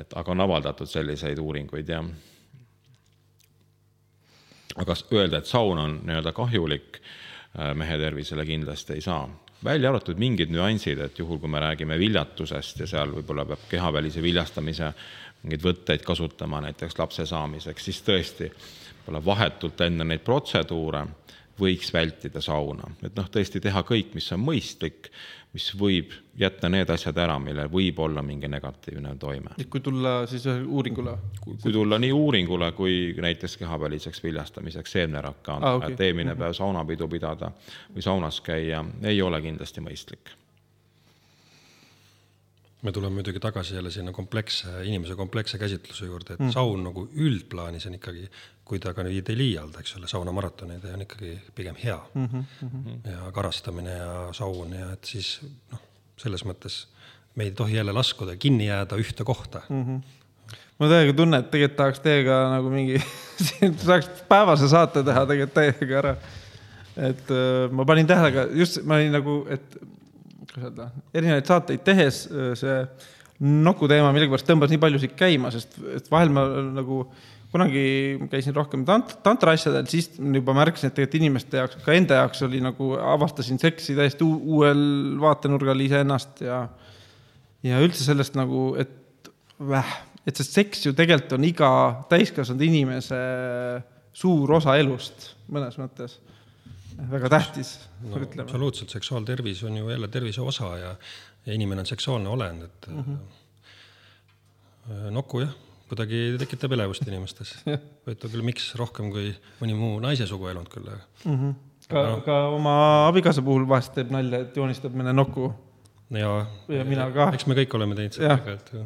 et aga on avaldatud selliseid uuringuid ja aga öelda, et saun on nii-öelda kahjulik äh, mehe tervisele kindlasti ei saa. välja arvatud mingid nüansid, et juhul, kui me räägime viljatusest ja seal võib-olla peab kehavälise viljastamise mingeid võtteid kasutama näiteks lapse saamiseks, siis tõesti võib-olla vahetult enne neid protseduure võiks vältida sauna, et noh, tõesti teha kõik, mis on mõistlik, mis võib jätta need asjad ära, millel võib olla mingi negatiivne toime. kui tulla siis uuringule? kui, tulla nii uuringule kui näiteks kehaväliseks viljastamiseks Aa, ah,, okay. et eelmine päev saunapidu pidada või saunas käia ei ole kindlasti mõistlik. me tuleme muidugi tagasi jälle sinna kompleksse, inimese kompleksse käsitluse juurde, et mm. saun nagu üldplaanis on ikkagi, kui ta ka nüüd ei liialda, eks ole, saunamaratoneid on ikkagi pigem hea mm. -hmm. ja karastamine ja saun ja et siis noh, selles mõttes me ei tohi jälle laskuda, kinni jääda ühte kohta mm. mul on täiega tunne, et tegelikult tahaks teiega nagu mingi, saaks päevase saate teha tegelikult täiega ära. et äh, ma panin tähele ka just, ma olin nagu, et kuidas öelda, erinevaid saateid tehes äh, see noku teema millegipärast tõmbas nii paljusid käima, sest et vahel ma nagu kunagi käisin rohkem tant-, tantra asjadel, siis juba märkasin, et tegelikult inimeste jaoks, ka enda jaoks oli nagu, avastasin seksi täiesti uu- uuel vaatenurgal iseennast ja ja üldse sellest nagu, et väh, et see seks ju tegelikult on iga täiskasvanud inimese suur osa elust mõnes mõttes. väga tähtis no,, ütleme. absoluutselt, seksuaaltervis on ju jälle tervise osa ja, ja inimene on seksuaalne olend, et mm -hmm. nuku jah, kuidagi tekitab elevust inimestes. huvitav küll, miks rohkem kui mõni muu naise suguelund küll, aga mm. -hmm. ka no., ka oma abikaasa puhul vahest teeb nalja, et joonistab mõne nuku. ja, ja mina ka. eks me kõik oleme teinud seda tegelikult ju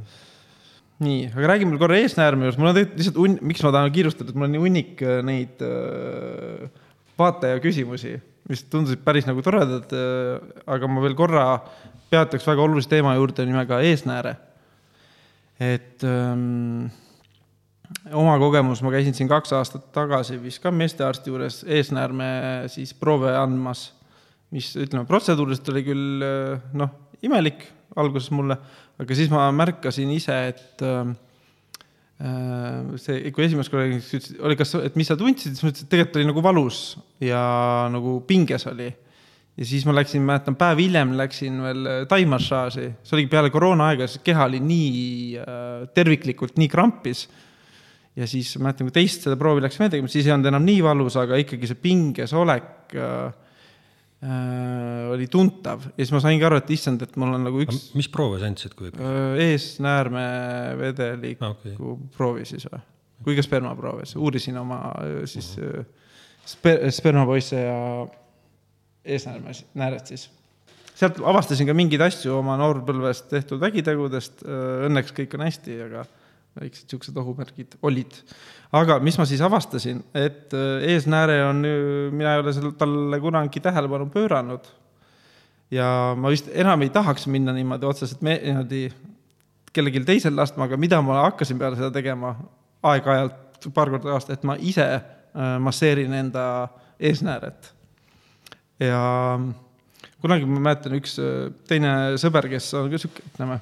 nii, aga räägime veel korra eesnäärme juures, mul on tegelikult lihtsalt un-, miks ma tahan kiirustada, et mul on nii hunnik äh, neid äh, vaataja küsimusi, mis tundusid päris nagu toredad äh,, aga ma veel korra peatuks väga olulise teema juurde nimega eesnääre et ähm, oma kogemus, ma käisin siin kaks aastat tagasi vist ka meestearsti juures eesnäärme siis proove andmas, mis ütleme, protseduuriliselt oli küll äh, noh, imelik alguses mulle, aga siis ma märkasin ise, et ähm, äh, see, kui esimest korda oli kas, et mis sa tundsid, siis ma ütlesin, et tegelikult oli nagu valus ja nagu pinges oli ja siis ma läksin, mäletan, päev hiljem läksin veel äh, taimassaaži, see oligi peale koroona aega, sest keha oli nii äh, terviklikult nii krampis. ja siis mäletan, kui teist seda proovi läks veel tegema, siis ei olnud enam nii valus, aga ikkagi see pinges olek äh, äh, oli tuntav ja siis ma saingi aru, et issand, et mul on nagu üks. mis proove sa andsid, kui äh,? eesnäärme vedeliku ah, okay. proovi siis või, kui ka spermaproove, uurisin oma siis uh -huh. sper spermapoisse ja eesnääres, nääred siis. sealt avastasin ka mingeid asju oma noorpõlvest tehtud vägitegudest, õnneks kõik on hästi, aga väiksed niisugused ohumärgid olid. aga mis ma siis avastasin, et eesnääre on, mina ei ole seal talle kunagi tähelepanu pööranud ja ma vist enam ei tahaks minna niimoodi otseselt me, niimoodi kellelgi teisel laskma, aga mida ma hakkasin peale seda tegema aeg-ajalt, paar korda aastas, et ma ise masseerin enda eesnääret ja kunagi ma mäletan, üks äh, teine sõber, kes on ka sihuke, ütleme,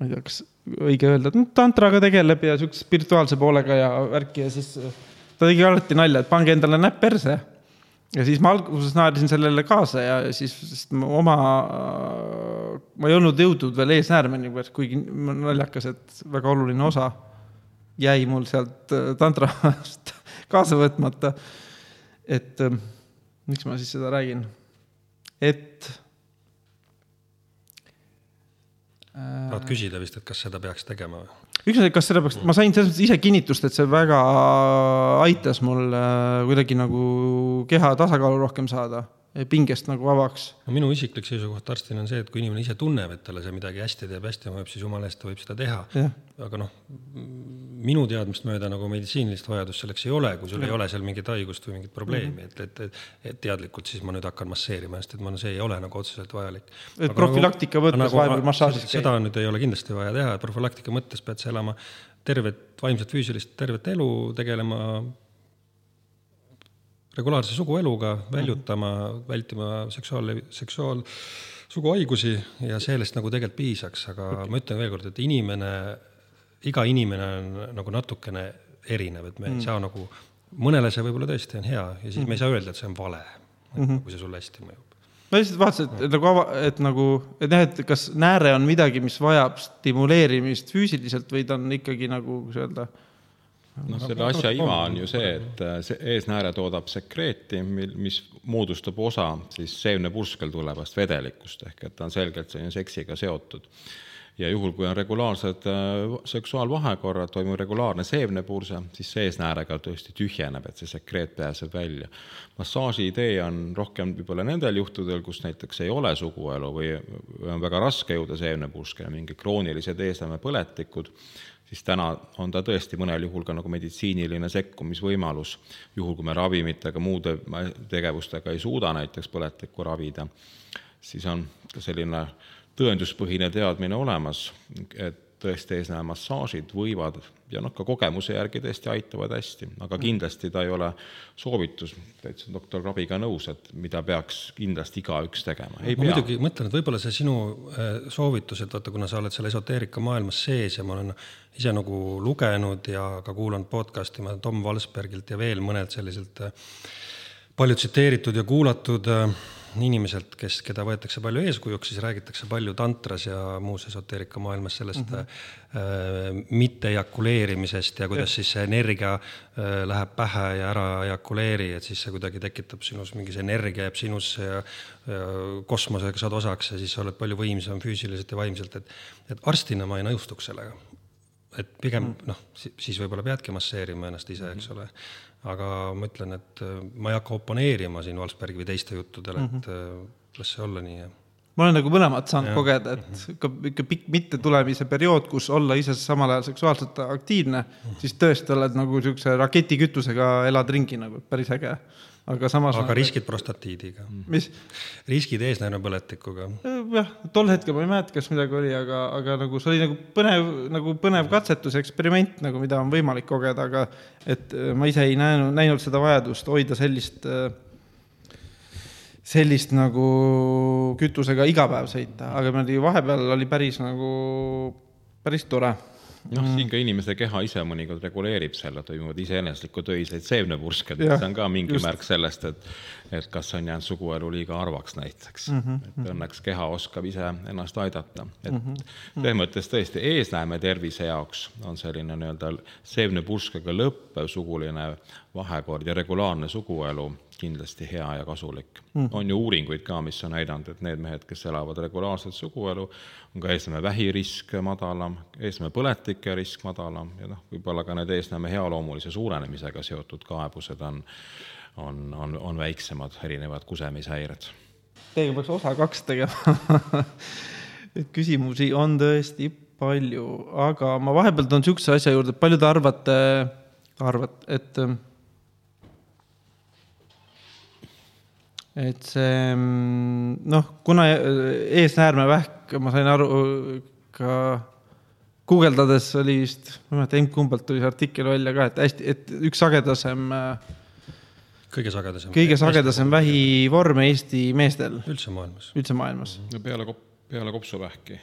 ma ei tea, kas õige öelda, et tantraga tegeleb ja siukse spirituaalse poolega ja värki ja siis äh, ta tegi alati nalja, et pange endale näpp perse. ja siis ma alguses naersin sellele kaasa ja siis oma, ma ei olnud jõudnud veel eesnäärmeni, kuigi naljakas, et väga oluline osa jäi mul sealt äh, tantrast kaasa võtmata. et miks ma siis seda räägin? et tahad küsida vist, et kas seda peaks tegema või? üks asi, kas seda peaks, ma sain selles mõttes ise kinnitust, et see väga aitas mul äh, kuidagi nagu keha tasakaalu rohkem saada pingest nagu vabaks. no minu isiklik seisukoht arstina on see, et kui inimene ise tunneb, et talle see midagi hästi teeb, hästi mõjub, siis jumala eest ta võib seda teha. aga noh, minu teadmist mööda nagu meditsiinilist vajadust selleks ei ole, kui sul ja. ei ole seal mingit haigust või mingit probleemi mm, -hmm. et, et, et, et teadlikult siis ma nüüd hakkan masseerima, sest et ma, see ei ole nagu otseselt vajalik. et profülaktika nagu, mõttes nagu, vahepeal massaažis käia? seda nüüd ei ole kindlasti vaja teha, profülaktika mõttes pead sa elama tervet, vaimset, füüsilist, tervet elu, tegelema regulaarse sugueluga, väljutama, vältima seksuaal, seksuaal, suguhaigusi ja sellest nagu tegelikult piisaks, aga okay. ma ütlen veelkord, et inimene, iga inimene on nagu natukene erinev, et me mm. ei saa nagu, mõnele see võib-olla tõesti on hea ja siis mm. me ei saa öelda, et see on vale mm, -hmm. kui see sulle hästi mõjub. ma lihtsalt vaatasin, et, nagu ava-, et nagu, et jah, et kas nääre on midagi, mis vajab stimuleerimist füüsiliselt või ta on ikkagi nagu, kuidas öelda noh, selle asja iva on ju see, et äh, see eesnääre toodab sekreeti, mil, mis moodustab osa siis seemnepurskel tulevast vedelikust, ehk et ta on selgelt selline seksiga seotud. ja juhul, kui on regulaarsed äh, seksuaalvahekorrad, toimub regulaarne seemnepurse, siis see eesnäärega tõesti tühjeneb, et see sekreet pääseb välja. massaaži idee on rohkem võib-olla nendel juhtudel, kus näiteks ei ole suguelu või on väga raske jõuda seemnepurskele, mingid kroonilised eesnäärmepõletikud siis täna on ta tõesti mõnel juhul ka nagu meditsiiniline sekkumisvõimalus, juhul kui me ravimitega, muude tegevustega ei suuda näiteks põletikku ravida, siis on ka selline tõenduspõhine teadmine olemas, et tõesti eesnäemassaažid võivad ja noh, ka kogemuse järgi tõesti aitavad hästi, aga kindlasti ta ei ole soovitus, täitsa doktor Krabiga nõus, et mida peaks kindlasti igaüks tegema. ma pea. muidugi mõtlen, et võib-olla see sinu äh, soovitus, et vaata, kuna sa oled selle esoteerika maailmas sees ja ma olen ise nagu lugenud ja ka kuulanud podcast'i, ma Tom Valsbergilt ja veel mõnelt selliselt äh, palju tsiteeritud ja kuulatud äh, inimeselt, kes, keda võetakse palju eeskujuks, siis räägitakse palju tantras ja muus esoteerika maailmas sellest mm -hmm. äh, mitte ejakuleerimisest ja kuidas ja. siis see energia äh, läheb pähe ja ära ejakuleeri, et siis see kuidagi tekitab sinus mingi see energia jääb sinusse ja, ja kosmosega saad osaks ja siis sa oled palju võimsam füüsiliselt ja vaimselt, et et arstina ma ei nõustuks sellega et pigem noh, siis võib-olla peadki masseerima ennast ise, eks ole. Aga ma ütlen, et äh, ma ei hakka oponeerima siin Valsbergi või teiste juttudele, et äh, las see olla nii ja ma olen nagu mõlemat saanud ja. kogeda, et ikka, ikka pikk mittetulemise periood, kus olla ise samal ajal seksuaalselt aktiivne, siis tõesti oled nagu siukse raketikütusega elad ringi nagu, päris äge. Aga samas. aga riskid prostatiidiga? mis? riskid eesnäärmepõletikuga? jah, tol hetkel ma ei mäleta, kas midagi oli, aga, aga nagu see oli nagu põnev, nagu põnev katsetus, eksperiment nagu, mida on võimalik kogeda, aga et äh, ma ise ei näinud, näinud seda vajadust hoida sellist äh, sellist nagu kütusega iga päev sõita, aga meil vahepeal oli päris nagu, päris tore noh, siin ka inimese keha ise mõnikord reguleerib selle, toimuvad iseeneslikud öised seemnepursked, see on ka mingi just. märk sellest, et et kas on jäänud suguelu liiga harvaks näiteks mm. -hmm. et õnneks keha oskab ise ennast aidata, et mm -hmm. selles mõttes tõesti eesnäeme tervise jaoks on selline nii-öelda seemnepurskega lõppev suguline vahekord ja regulaarne suguelu kindlasti hea ja kasulik. Mm.. on ju uuringuid ka, mis on näidanud, et need mehed, kes elavad regulaarset suguelu, on ka eesnäme vähirisk madalam, eesnäme põletike risk madalam ja noh, võib-olla ka need eesnäme healoomulise suurenemisega seotud kaebused on, on, on, on väiksemad, erinevad kusemishäired. Teiega peaks osa kaks tegema. Et küsimusi on tõesti palju, aga ma vahepeal toon niisuguse asja juurde, palju te arvate, arvate, et et see noh, kuna eesnäärmevähk, ma sain aru ka guugeldades oli vist, ma ei mäleta, emb-kumbalt tuli see artikkel välja ka, et hästi, et üks sagedasem. kõige sagedasem. kõige sagedasem vähivorm Eesti meestel. üldse maailmas. üldse maailmas. no peale kop-, peale kopsuvähki.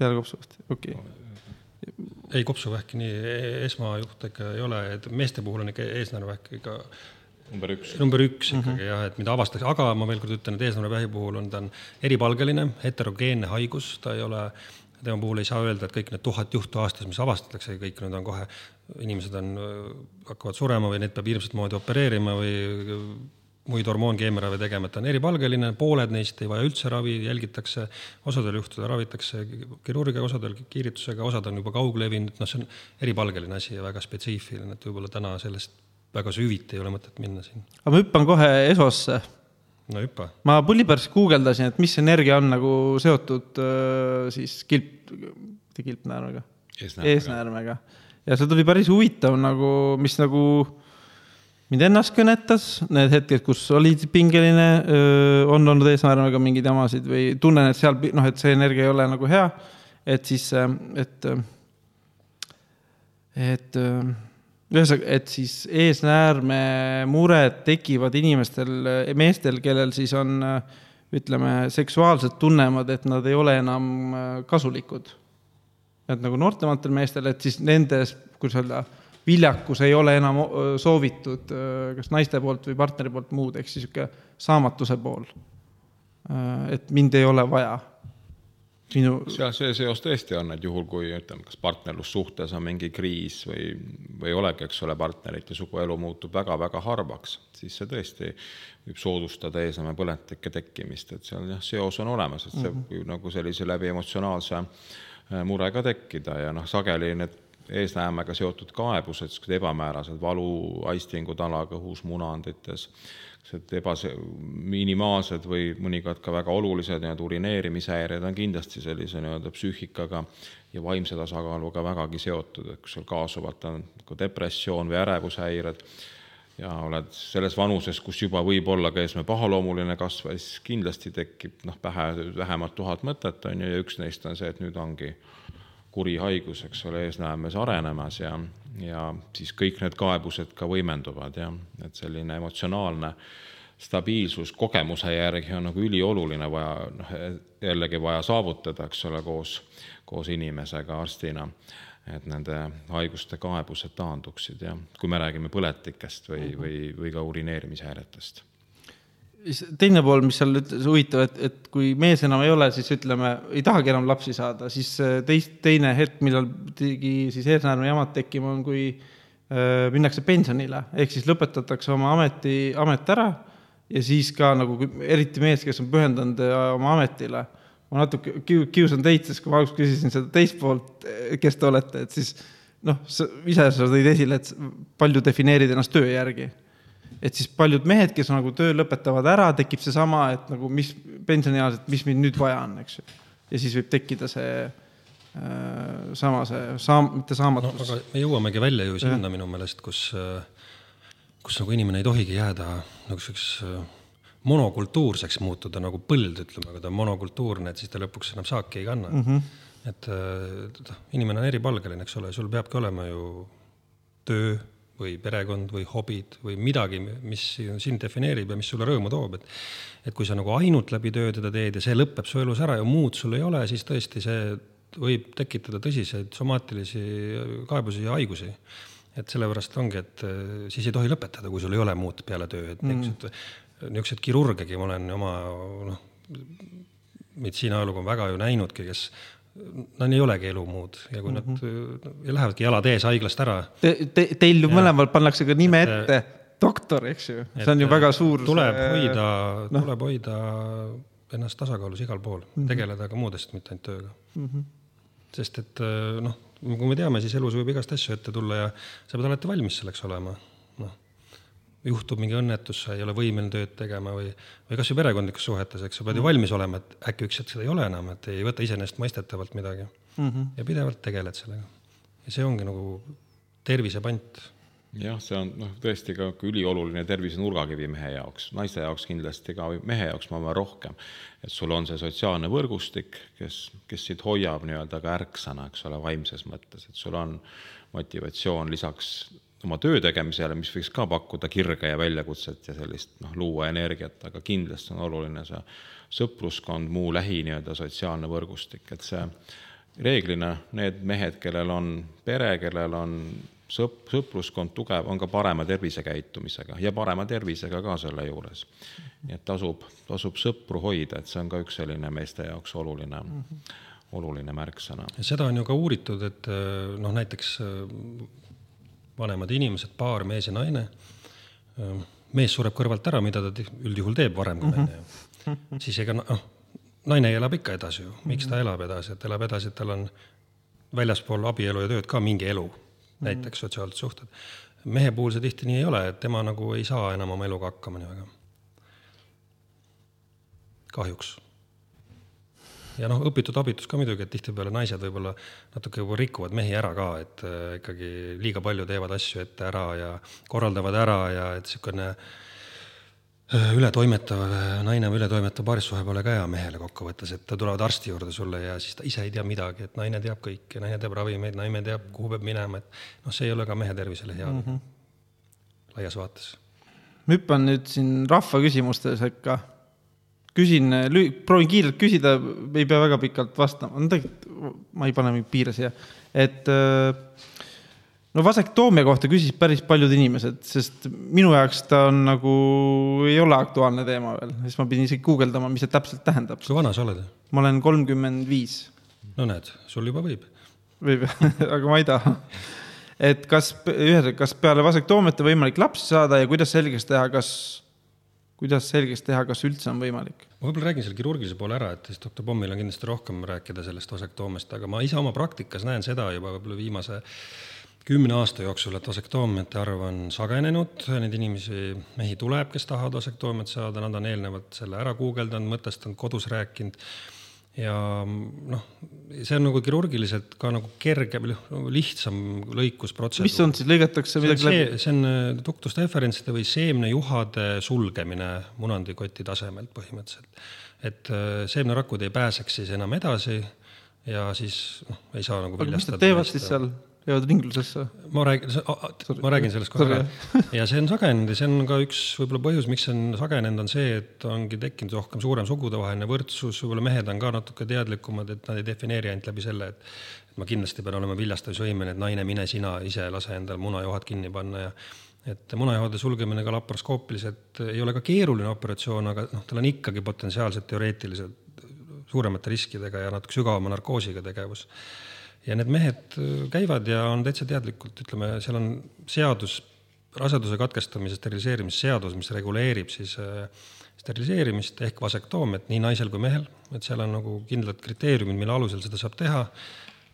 peale kopsuvähki, okei okay. ei, kopsuvähki nii e-, esmajuht ikka ei ole, et meeste puhul on ikka eesnäärmevähk ikka number üks. number üks ikkagi mm -hmm. jah, et mida avastatakse, aga ma veel kord ütlen, et eesnäärmevähi puhul on ta on eripalgeline, heterogeenne haigus, ta ei ole, tema puhul ei saa öelda, et kõik need tuhat juhtu aastas, mis avastatakse, kõik need on kohe, inimesed on, hakkavad surema või neid peab hirmsat moodi opereerima või muid hormoonkeemiaravi tegema, et ta on eripalgeline, pooled neist ei vaja üldse ravi, jälgitakse, osadel juhtudel ravitakse kirurgia, osadel kiiritusega, osad on juba kauglevinud, noh, see on eripalgeline asi ja väga spetsiifiline, et võib-olla täna sellest väga süviti ei ole mõtet minna siin. aga ma hüppan kohe ESO-sse. no hüppa. ma pullipärast guugeldasin, et mis energia on nagu seotud äh, siis kilp, mitte kilpnäärmega, eesnäärmega. ja see tuli päris huvitav nagu, mis nagu mind ennast kõnetas, need hetked, kus olid pingeline, on olnud eesnäärmega mingeid jamasid või tunnen, et seal noh, et see energia ei ole nagu hea, et siis, et, et ühesõnaga, et siis eesnäärme mured tekivad inimestel, meestel, kellel siis on ütleme, seksuaalselt tunnevad, et nad ei ole enam kasulikud. et nagu noortematel meestel, et siis nendes, kuidas öelda, viljakus ei ole enam soovitud kas naiste poolt või partneri poolt muud, ehk siis niisugune saamatuse pool. et mind ei ole vaja minu. seal see seos tõesti on, et juhul, kui ütleme, kas partnerlussuhtes on mingi kriis või, või ei olegi, eks ole, partnerit ja suguelu muutub väga-väga harvaks, siis see tõesti võib soodustada eesamepõletike tekkimist, et seal jah, seos on olemas, et see mm -hmm. võib nagu sellise läbi emotsionaalse äh, murega tekkida ja noh, sageli need eesnäemega seotud kaebused, siuksed ebamäärased valuaistingud alakõhus, munandites sellised ebase-, minimaalsed või mõnikord ka väga olulised nii-öelda urineerimishäired on kindlasti sellise nii-öelda psüühikaga ja vaimse tasakaaluga vägagi seotud, et kui sul kaasuvad on ka depressioon või ärevushäired ja oled selles vanuses, kus juba võib olla ka eesmärk pahaloomuline kasv, siis kindlasti tekib noh, pähe vähemalt tuhat mõtet, on ju, ja üks neist on see, et nüüd ongi kuri haigus, eks ole, eesnäemes arenemas ja, ja siis kõik need kaebused ka võimenduvad, jah, et selline emotsionaalne stabiilsus kogemuse järgi on nagu ülioluline vaja, noh, jällegi vaja saavutada, eks ole, koos, koos inimesega, arstina, et nende haiguste kaebused taanduksid ja kui me räägime põletikest või, või, või ka urineerimishäiretest teine pool, mis seal ütles huvitav, et, et kui mees enam ei ole, siis ütleme, ei tahagi enam lapsi saada, siis äh, teist, teine hetk, millal tegi siis eesnäärme jamad tekkima, on kui äh, minnakse pensionile, ehk siis lõpetatakse oma ameti, amet ära ja siis ka nagu eriti mees, kes on pühendunud äh, oma ametile, ma natuke kiu- kiusan teid, sest kui ma alguses küsisin seda teist poolt, kes te olete, et siis noh, sa ise sa tõid esile, et palju defineerid ennast töö järgi. Et siis paljud mehed, kes nagu töö lõpetavad ära, tekib seesama, et nagu mis pensioniealiselt, mis mind nüüd vaja on, eks ju. ja siis võib tekkida see äh, sama see saam-, mitte no saamatus aga me jõuamegi välja ju sinna minu meelest, kus, kus nagu inimene ei tohigi jääda nagu selliseks äh, monokultuurseks muutuda nagu põld, ütleme, aga ta on monokultuurne, et siis ta lõpuks enam saaki ei kanna mm. -hmm. et äh, inimene on eripalgeline, eks ole, sul peabki olema ju töö või perekond või hobid või midagi, mis sind defineerib ja mis sulle rõõmu toob, et et kui sa nagu ainult läbi töö teda teed ja see lõpeb su elus ära ja muud sul ei ole, siis tõesti see võib tekitada tõsiseid somaatilisi kaebusi ja haigusi. et sellepärast ongi, et äh, siis ei tohi lõpetada, kui sul ei ole muud peale töö, et niisugused mm., niisuguseid kirurgegi ma olen oma noh, meditsiiniajalugu on väga ju näinudki, kes Neil ei olegi elu muud ja kui mm -hmm. nad ja lähevadki jalad ees haiglast ära te, te,. Teil ju mõlemal pannakse ka nime ette, doktor, eks ju, see on ju väga suur. tuleb hoida no., tuleb hoida ennast tasakaalus igal pool mm, -hmm. tegeleda ka muudest, mitte ainult tööga mm. -hmm. sest et noh, nagu me teame, siis elus võib igast asju ette tulla ja sa pead alati valmis selleks olema. Juhtub mingi õnnetus, sa ei ole võimeline tööd tegema või, või kasvõi perekondlikus suhetes, eks sa pead ju valmis olema, et äkki üks hetk seda ei ole enam, et ei võta iseenesestmõistetavalt midagi mm. -hmm. ja pidevalt tegeled sellega. ja see ongi nagu tervise pant jah, see on noh, tõesti ka ülioluline tervise nurgakivi mehe jaoks, naiste jaoks kindlasti ka, mehe jaoks ma arvan rohkem. et sul on see sotsiaalne võrgustik, kes, kes sind hoiab nii-öelda ka ärksana, eks ole, vaimses mõttes, et sul on motivatsioon lisaks oma töö tegemisele, mis võiks ka pakkuda kirge ja väljakutset ja sellist noh, luua energiat, aga kindlasti on oluline see sõpruskond, muu lähi nii-öelda sotsiaalne võrgustik, et see reeglina need mehed, kellel on pere, kellel on sõp-, sõpruskond tugev, on ka parema tervisekäitumisega ja parema tervisega ka selle juures. nii et tasub, tasub sõpru hoida, et see on ka üks selline meeste jaoks oluline mm, -hmm. oluline märksõna. seda on ju ka uuritud, et noh, näiteks vanemad inimesed, paar, mees ja naine, mees sureb kõrvalt ära, mida ta üldjuhul teeb varem kui naine mm, -hmm. siis ega noh, naine elab ikka edasi ju, miks ta elab edasi, et elab edasi, et tal on väljaspool abielu ja tööd ka mingi elu näiteks sotsiaalsed suhted. mehe puhul see tihti nii ei ole, et tema nagu ei saa enam oma eluga hakkama nii väga. kahjuks. Ja noh, õpitud abitus ka muidugi, et tihtipeale naised võib-olla natuke juba rikuvad mehi ära ka, et äh, ikkagi liiga palju teevad asju ette ära ja korraldavad ära ja et niisugune äh, ületoimetav naine või ületoimetav paarissuhe pole ka hea mehele kokkuvõttes, et tulevad arsti juurde sulle ja siis ta ise ei tea midagi, et naine teab kõike, naine teab ravimeid, naine teab, kuhu peab minema, et noh, see ei ole ka mehe tervisele hea mm -hmm. laias vaates. ma hüppan nüüd siin rahva küsimuste sekka. küsin, proovin kiirelt küsida, ei pea väga pikalt vastama, no tegelikult ma ei pane mingeid piire siia, et äh, no vasektoomia kohta küsisid päris paljud inimesed, sest minu jaoks ta on nagu, ei ole aktuaalne teema veel, siis ma pidin isegi guugeldama, mis see täpselt tähendab. kui vana sa oled? ma olen kolmkümmend viis no näed, sul juba võib. võib, aga ma ei taha. et kas, ühesõnaga, kas peale vasektoomiat on võimalik lapsi saada ja kuidas selgeks teha, kas, kuidas selgeks teha, kas üldse on võimalik? ma võib-olla räägin selle kirurgilise poole ära, et siis doktor Pommil on kindlasti rohkem rääkida sellest vasektoomiast, aga ma ise oma praktikas näen seda juba võib-olla viimase kümne aasta jooksul, et vasektoomiate arv on sagenenud, neid inimesi, mehi tuleb, kes tahavad vasektoomiat saada, nad on eelnevalt selle ära guugeldanud, mõtestanud, kodus rääkinud ja noh, see on nagu kirurgiliselt ka nagu kerge või noh, lihtsam lõikusprotseduur. mis on siis, lõigatakse see midagi läbi? see, see on äh, ductus deferentside või seemnejuhade sulgemine munandikoti tasemelt põhimõtteliselt. et äh, seemnerakud ei pääseks siis enam edasi ja siis noh, ei saa nagu aga mis nad teevad siis seal, jäävad ringlusesse? ma räägin, ma räägin sellest kohe ka. ja see on sagenenud ja see on ka üks võib-olla põhjus, miks see on sagenenud, on see, et ongi tekkinud rohkem suurem sugudevaheline võrdsus, võib-olla mehed on ka natuke teadlikumad, et nad ei defineeri ainult läbi selle, et ma kindlasti pean olema viljastamisvõimeline, et naine, mine sina ise lase endale munajohad kinni panna ja et munajohade sulgemine ka laparoskoopiliselt ei ole ka keeruline operatsioon, aga noh, tal on ikkagi potentsiaalselt teoreetiliselt suuremate riskidega ja natuke sügavama narkoosiga tegevus ja need mehed käivad ja on täitsa teadlikult, ütleme, seal on seadus raseduse katkestamise steriliseerimise seadus, mis reguleerib siis äh, steriliseerimist ehk vasektoomiat nii naisel kui mehel, et seal on nagu kindlad kriteeriumid, mille alusel seda saab teha.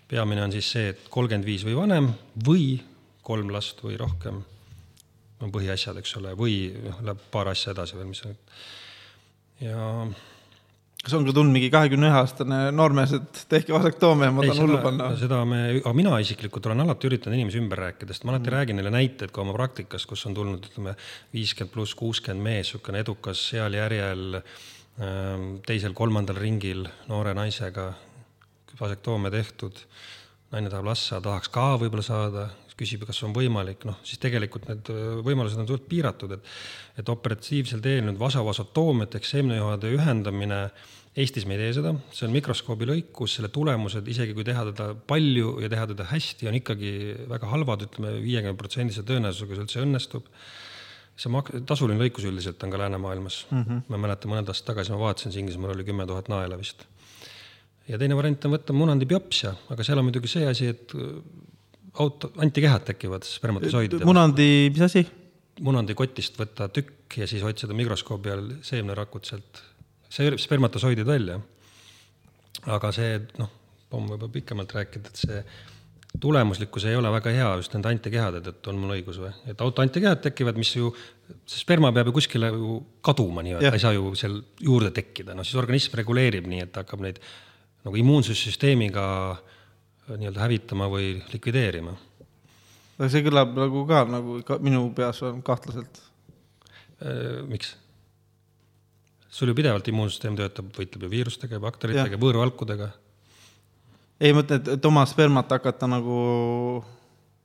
peamine on siis see, et kolmkümmend viis või vanem või kolm last või rohkem on põhiasjad, eks ole, või noh, läheb paar asja edasi veel, mis on. ja kas on ka tulnud mingi kahekümne ühe aastane noormees, et tehke vasektoomia, ma tahan hullu panna? seda me, aga mina isiklikult olen alati üritanud inimesi ümber rääkida, sest ma alati mm. räägin neile näiteid ka oma praktikast, kus on tulnud, ütleme, viiskümmend pluss kuuskümmend mees, niisugune edukas heal järjel ähm, teisel-kolmandal ringil noore naisega, vasektoomia tehtud, naine tahab last saada, tahaks ka võib-olla saada, küsib, kas on võimalik, noh, siis tegelikult need äh, võimalused on suht piiratud, et et operatiivsel teel nüüd vasavasotoomiat ehk seemnejoade ühendamine, Eestis me ei tee seda, see on mikroskoobi lõikus, selle tulemused, isegi kui teha teda palju ja teha teda hästi, on ikkagi väga halvad, ütleme viiekümne protsendise tõenäosusega see üldse õnnestub. see mak-, tasuline lõikus üldiselt on ka läänemaailmas mm, -hmm. ma mäletan, mõned aastad tagasi ma vaatasin, siis Inglismaal oli kümme tuhat naela vist. ja teine variant on võtta munandi biopsia, aga seal on muidugi see asi, et auto, antikehad tekivad spermatosoididel. munandi, mis asi? munandi kotist võtta tükk ja siis otsida mikroskoobi all seemnerakud sealt, see spermatosoidid välja. aga see, noh, pomm võib pikemalt rääkida, et see tulemuslikkus ei ole väga hea just nende antikehade tõttu, on mul õigus või? et autoantikehad tekivad, mis ju, see sperma peab ju kuskile ju kaduma nii-öelda, ta ei saa ju seal juurde tekkida, no siis organism reguleerib nii, et hakkab neid nagu immuunsussüsteemiga äh, nii-öelda hävitama või likvideerima. see kõlab nagu ka nagu ka minu peas on kahtlaselt. Äh, miks? sul ju pidevalt immuunsüsteem töötab, võitleb ju viirustega bakteritega, võõrvalkudega. ei, ma mõtlen, et, et oma spermat hakata nagu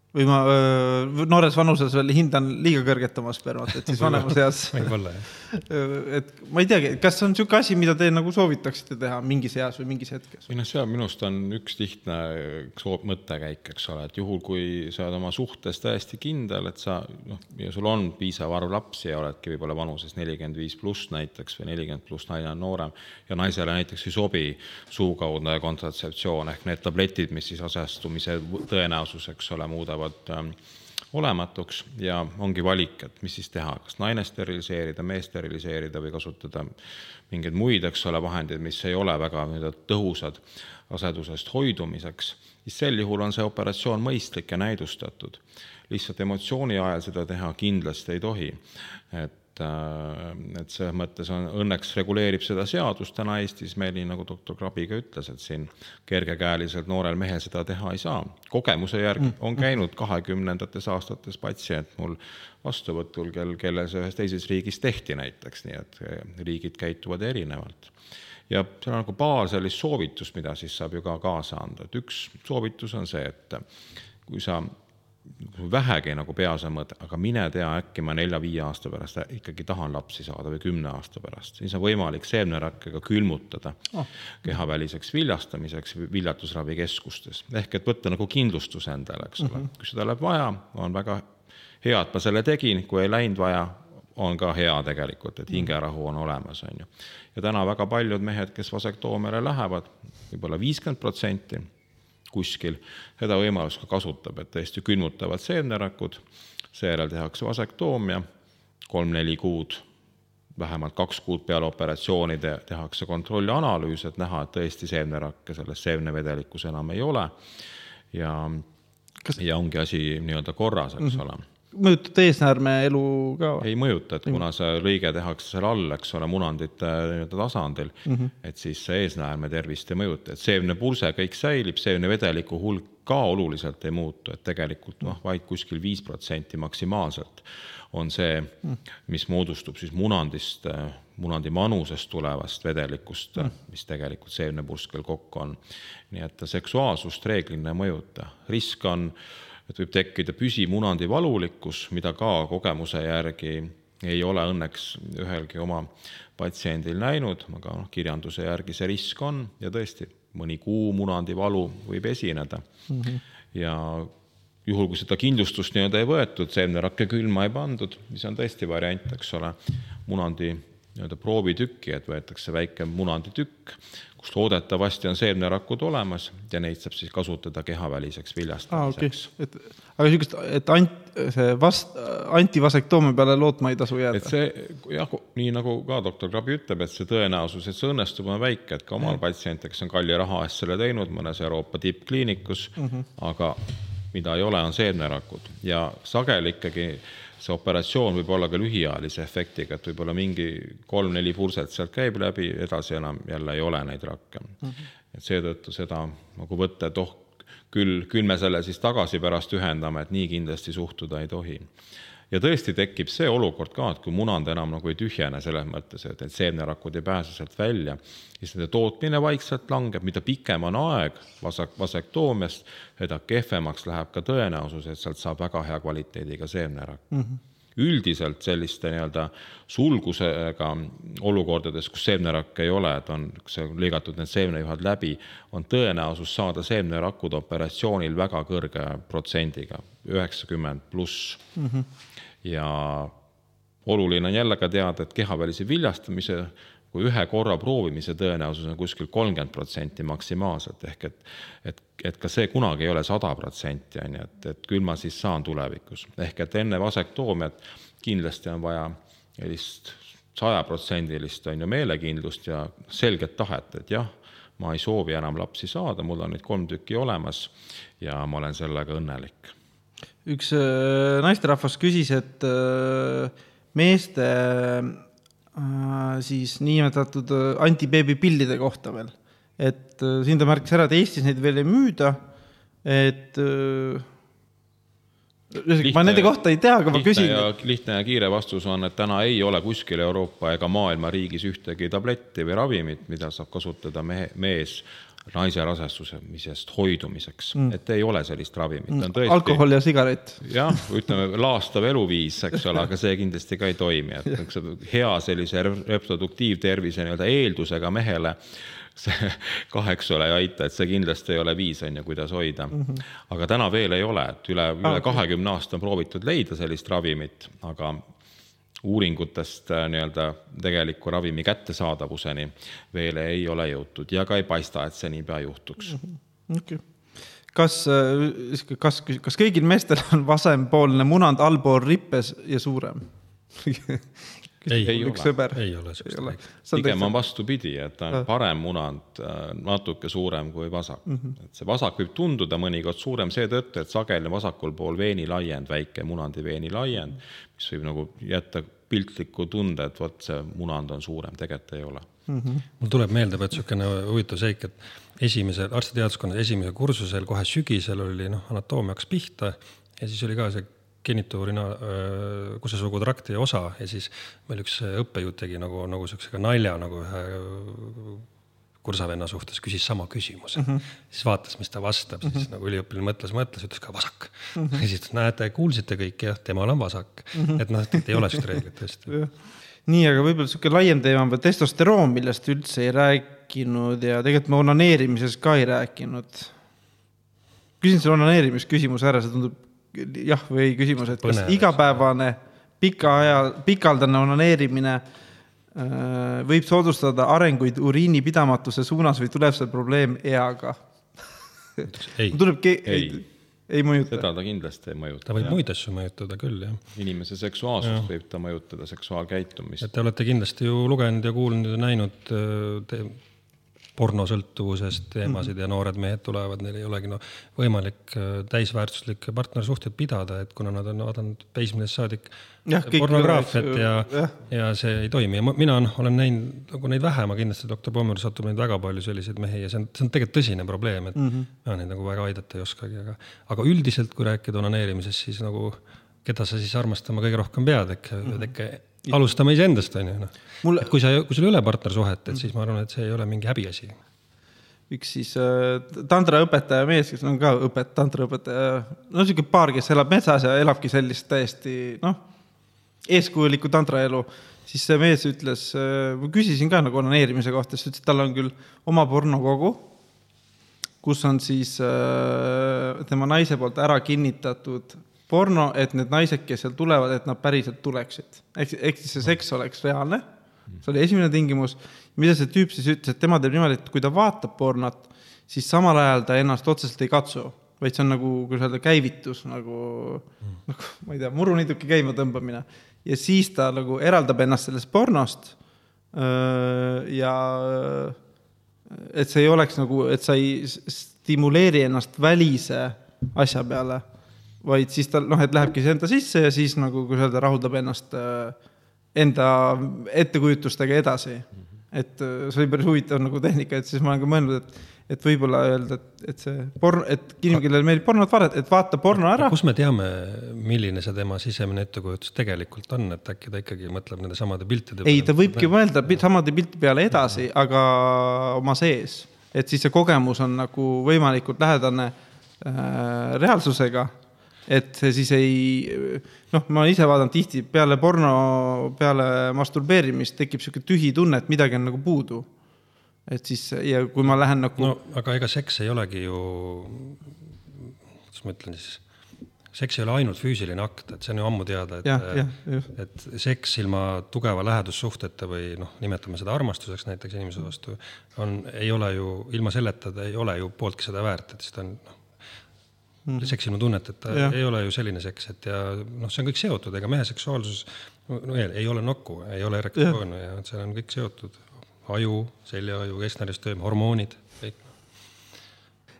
või ma öö, noores vanuses veel hindan liiga kõrget oma spermat, et siis vanemas eas võib-olla jah. et ma ei teagi, kas on niisugune asi, mida te nagu soovitaksite teha mingis eas või mingis hetkes? või noh, see on minu arust on üks lihtne mõttekäik, eks ole, et juhul, kui sa oled oma suhtes täiesti kindel, et sa noh, ja sul on piisav arv lapsi ja oledki võib-olla vanuses nelikümmend viis pluss näiteks või nelikümmend pluss, naine on noorem, ja naisele näiteks ei sobi suukaudne kontratseptsioon ehk need tabletid, mis siis asestumise tõenäosus, eks ole, muudavad jäävad ähm, olematuks ja ongi valik, et mis siis teha, kas naine steriliseerida, mees steriliseerida või kasutada mingeid muid, eks ole, vahendeid, mis ei ole väga nii-öelda tõhusad rasedusest hoidumiseks, siis sel juhul on see operatsioon mõistlik ja näidustatud. lihtsalt emotsiooni ajal seda teha kindlasti ei tohi. et et, äh, et selles mõttes on, õnneks reguleerib seda seadus täna Eestis meil, nii nagu doktor Krabi ka ütles, et siin kergekäeliselt noorel mehel seda teha ei saa. kogemuse järgi mm. on käinud kahekümnendates aastates patsient mul vastuvõtul, kel, kelle see ühes teises riigis tehti näiteks, nii et äh, riigid käituvad erinevalt ja seal on nagu paar sellist soovitust, mida siis saab ju ka kaasa anda, et üks soovitus on see, et kui sa vähegi nagu peas on mõte, aga mine tea, äkki ma nelja-viie aasta pärast ikkagi tahan lapsi saada või kümne aasta pärast, siis on võimalik seemnerakkega külmutada oh. kehaväliseks viljastamiseks viljatusravikeskustes. ehk et võtta nagu kindlustus endale, eks ole mm -hmm., kui seda läheb vaja, on väga hea, et ma selle tegin, kui ei läinud vaja, on ka hea tegelikult, et hingerahu on olemas, on ju. ja täna väga paljud mehed, kes vasektoomiale lähevad võib, võib-olla viiskümmend protsenti kuskil, seda võimalust ka kasutab, et tõesti külmutavad seemnerakud, seejärel tehakse vasektoomia, kolm-neli kuud, vähemalt kaks kuud peale operatsiooni te, tehakse kontrollianalüüs, et näha, et tõesti seemnerakke selles seemnevedelikus enam ei ole ja ja ongi asi nii-öelda korras, eks mm -hmm. ole mõjutab eesnäärme elu ka? ei mõjuta, et kuna see lõige tehakse seal all, eks ole, munandite nii-öelda tasandil mm, -hmm. et siis see eesnäärme tervist ei mõjuta, et seemnepulse kõik säilib, seemnevedeliku hulk ka oluliselt ei muutu, et tegelikult noh, vaid kuskil viis protsenti maksimaalselt on see, mis moodustub siis munandist, munandi manusest tulevast vedelikust mm., mis tegelikult seemnepulskel kokku on. nii et seksuaalsust reeglina ei mõjuta, risk on äh, et võib tekkida püsimunandi valulikkus, mida ka kogemuse järgi ei ole õnneks ühelgi oma patsiendil näinud, aga noh, kirjanduse järgi see risk on ja tõesti, mõni kuu munandivalu võib esineda mm. -hmm. ja juhul, kui seda kindlustust nii-öelda ei võetud, seemnerakke külma ei pandud, mis on tõesti variant, eks ole, munandi nii-öelda proovitükki, et võetakse väike munanditükk, kus loodetavasti on seemnerakud olemas ja neid saab siis kasutada kehaväliseks viljastamiseks ah,. Okay. et aga niisugust, et ant-, see vast-, antivasektoomia peale lootma ei tasu jääda? et see jah, nii nagu ka doktor Krabi ütleb, et see tõenäosus, et see õnnestub, on väike, et ka omal patsientidel, kes on kalli raha eest selle teinud mõnes Euroopa tippkliinikus mm, -hmm. aga mida ei ole, on seemnerakud ja sageli ikkagi see operatsioon võib olla ka lühiajalise efektiga, et võib-olla mingi kolm-neli purset sealt käib läbi, edasi enam jälle ei ole neid rakke mm. -hmm. et seetõttu seda nagu võtta, et oh, küll, küll me selle siis tagasi pärast ühendame, et nii kindlasti suhtuda ei tohi ja tõesti tekib see olukord ka, et kui munand enam nagu ei tühjene selles mõttes, et need seemnerakud ei pääse sealt välja, siis nende tootmine vaikselt langeb, mida pikem on aeg vasak, vasektoomiast, seda kehvemaks läheb ka tõenäosus, et sealt saab väga hea kvaliteediga seemnerakk mm. -hmm üldiselt selliste nii-öelda sulgusega olukordades, kus seemnerakk ei ole, et on, lõigatud need seemnejuhad läbi, on tõenäosus saada seemnerakud operatsioonil väga kõrge protsendiga, üheksakümmend pluss mm. -hmm ja oluline on jälle ka teada, et kehavälise viljastamise kui ühe korra proovimise tõenäosus on kuskil kolmkümmend protsenti maksimaalselt, ehk et et, et ka see kunagi ei ole sada protsenti, on ju, et, et küll ma siis saan tulevikus. ehk et enne vasektoomiat kindlasti on vaja sellist sajaprotsendilist, on ju, meelekindlust ja selget tahet, et jah, ma ei soovi enam lapsi saada, mul on neid kolm tükki olemas ja ma olen sellega õnnelik üks äh, naisterahvas küsis, et äh, meeste siis niinimetatud antibeebipillide kohta veel. et siin ta märkis ära, et Eestis neid veel ei müüda, et Lihtne, ma nende kohta ei tea, aga ma küsin. lihtne ja kiire vastus on, et täna ei ole kuskil Euroopa ega maailma riigis ühtegi tabletti või ravimit, mida saab kasutada mehe, mees naise rasestumisest hoidumiseks mm., et ei ole sellist ravimit mm.. Tõesti, alkohol ja sigaret. jah, ütleme laastav eluviis, eks ole, aga see kindlasti ka ei toimi, et hea sellise reproduktiivtervise nii-öelda eeldusega mehele see kaheks ole ei aita, et see kindlasti ei ole viis, on ju, kuidas hoida mm. -hmm. aga täna veel ei ole, et üle, üle kahekümne aasta on proovitud leida sellist ravimit, aga uuringutest äh, nii-öelda tegeliku ravimi kättesaadavuseni veel ei ole jõutud ja ka ei paista, et see niipea juhtuks. Mhm. okei okay. kas, äh, kas, kas kõigil meestel on vasempoolne munand allpool rippes ja suurem ei, ei sõber. ei ole sellist. pigem on vastupidi, et on parem munand äh, natuke suurem kui vasak mm. -hmm. et see vasak võib tunduda mõnikord suurem seetõttu, et sageli vasakul pool veenilaiend, väike munandi veenilaiend, mis võib nagu jätta piltliku tunde, et vot see munand on suurem, tegelikult ei ole mm. -hmm. mul tuleb meelde vaat niisugune huvitav seik, et esimesel arstiteaduskonnas esimesel kursusel kohe sügisel oli noh, anatoomia hakkas pihta ja siis oli ka see genituurina kusesugutrakti osa ja siis meil üks õppejõud tegi nagu, nagu siukse nalja nagu ühe kursavenna suhtes, küsis sama küsimuse mm. -hmm. siis vaatas, mis ta vastab, siis mm -hmm. nagu üliõpilane mõtles, mõtles, ütles ka vasak mm. -hmm. ja siis näete, kuulsite kõik, jah, temal on vasak mm. -hmm. et noh, et ei ole sihukest reeglit tõesti nii, aga võib-olla sihuke laiem teema on testosteroon, millest üldse ei rääkinud ja tegelikult me onaneerimises ka ei rääkinud. küsin selle onaneerimisküsimuse ära, see tundub jah või ei küsimus, et kas igapäevane pika aja, pikaldane onaneerimine äh, võib soodustada arenguid uriinipidamatuse suunas või tuleb see probleem eaga? ei, ei, ei, ei mõjuta. seda ta kindlasti ei mõjuta. ta võib ja. muid asju mõjutada küll, jah. inimese seksuaalsust ja. võib ta mõjutada, seksuaalkäitumist. et te olete kindlasti ju lugenud ja kuulnud ja näinud te, pornosõltuvusest teemasid mm -hmm. ja noored mehed tulevad, neil ei olegi noh, võimalik äh, täisväärtuslikke partnersuhteid pidada, et kuna nad on vaadanud peismisest saadik ja, pornograafiat ja, ja., ja see ei toimi ja ma, mina noh, olen näinud nagu neid vähe, ma kindlasti doktor Pommer satub neid väga palju selliseid mehi ja see on, see on tegelikult tõsine probleem, et mm -hmm. ma neid nagu väga aidata ei oskagi, aga, aga üldiselt, kui rääkida onaneerimisest, siis nagu keda sa siis armastama kõige rohkem pead, ehk mm, -hmm. ehk alustame iseendast, on ju, noh. et kui sa, kui sul ei ole partnersuhet, et siis ma arvan, et see ei ole mingi häbiasi. üks siis äh, tantraõpetaja mees, kes on ka õpet-, tantraõpetaja, no sihuke paar, kes elab metsas ja elabki sellist täiesti noh, eeskujulikku tantraelu, siis see mees ütles äh,, ma küsisin ka nagu onaneerimise kohta, siis ütles, et tal on küll oma pornokogu, kus on siis äh, tema naise poolt ära kinnitatud porno, et need naised, kes seal tulevad, et nad päriselt tuleksid. ehk, ehk siis see seks oleks reaalne see oli esimene tingimus. mida see tüüp siis ütles, et tema teeb niimoodi, et kui ta vaatab pornot, siis samal ajal ta ennast otseselt ei katsu, vaid see on nagu, kuidas öelda, käivitus nagu mm., nagu ma ei tea, muruniiduki käima tõmbamine. ja siis ta nagu eraldab ennast sellest pornost ja et see ei oleks nagu, et sa ei stimuleeri ennast välise asja peale, vaid siis ta noh, et lähebki see enda sisse ja siis nagu, kuidas öelda, rahuldab ennast enda ettekujutustega edasi. et see oli päris huvitav nagu tehnika, et siis ma olen ka mõelnud, et et võib-olla öelda, et, et see porn, et inimene, kellele meeldib pornot vaadata, et vaata porno ära. kus me teame, milline see tema sisemine ettekujutus tegelikult on, et äkki ta ikkagi mõtleb nende samade piltide ei, ta võibki mõelda samade pilti peale edasi, aga oma sees. et siis see kogemus on nagu võimalikult lähedane äh, reaalsusega. Et see siis ei, noh, ma ise vaatan tihti peale porno, peale masturbeerimist tekib sihuke tühi tunne, et midagi on nagu puudu et siis ja kui ma lähen nagu. no aga ega seks ei olegi ju, kuidas ma ütlen siis, seks ei ole ainult füüsiline akt, et see on ju ammu teada, et, et seks ilma tugeva lähedussuhteta või noh, nimetame seda armastuseks näiteks inimese vastu, on, ei ole ju, ilma selleta ta ei ole ju pooltki seda väärt, et siis ta on noh mm., seks ilma tunneteta ei ole ju selline seks, et ja noh, see on kõik seotud, ega mehe seksuaalsus no, ei ole nokku, ei ole erektsiooni ja, ja see on kõik seotud aju, seljaaju, kesknäristööm, hormoonid, kõik.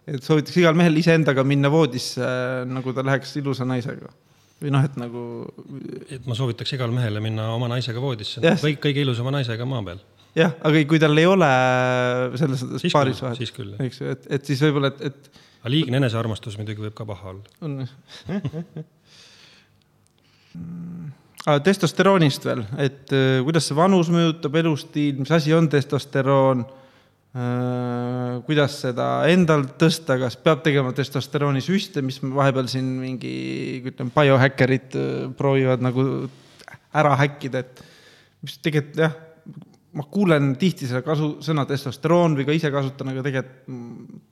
et soovitaks igal mehel iseendaga minna voodisse, nagu ta läheks ilusa naisega või noh, et nagu. et ma soovitaks igale mehele minna oma naisega voodisse, kõik kõige ilusama naisega maa peal. Jah, aga kui tal ei ole selles mõttes paaris vahet, eks ju, et, et siis võib-olla, et, et. aga liigne enesearmastus muidugi võib ka paha olla. on testosteroonist veel, et äh, kuidas see vanus mõjutab elustiil, mis asi on testosteroon äh,? kuidas seda endal tõsta, kas peab tegema testosteroonisüste, mis vahepeal siin mingi, ütleme, biohäkkerid äh, proovivad nagu ära häkkida, et mis tegelikult jah, ma kuulen tihti selle kasu, sõna testosteroon või ka ise kasutan, aga tegelikult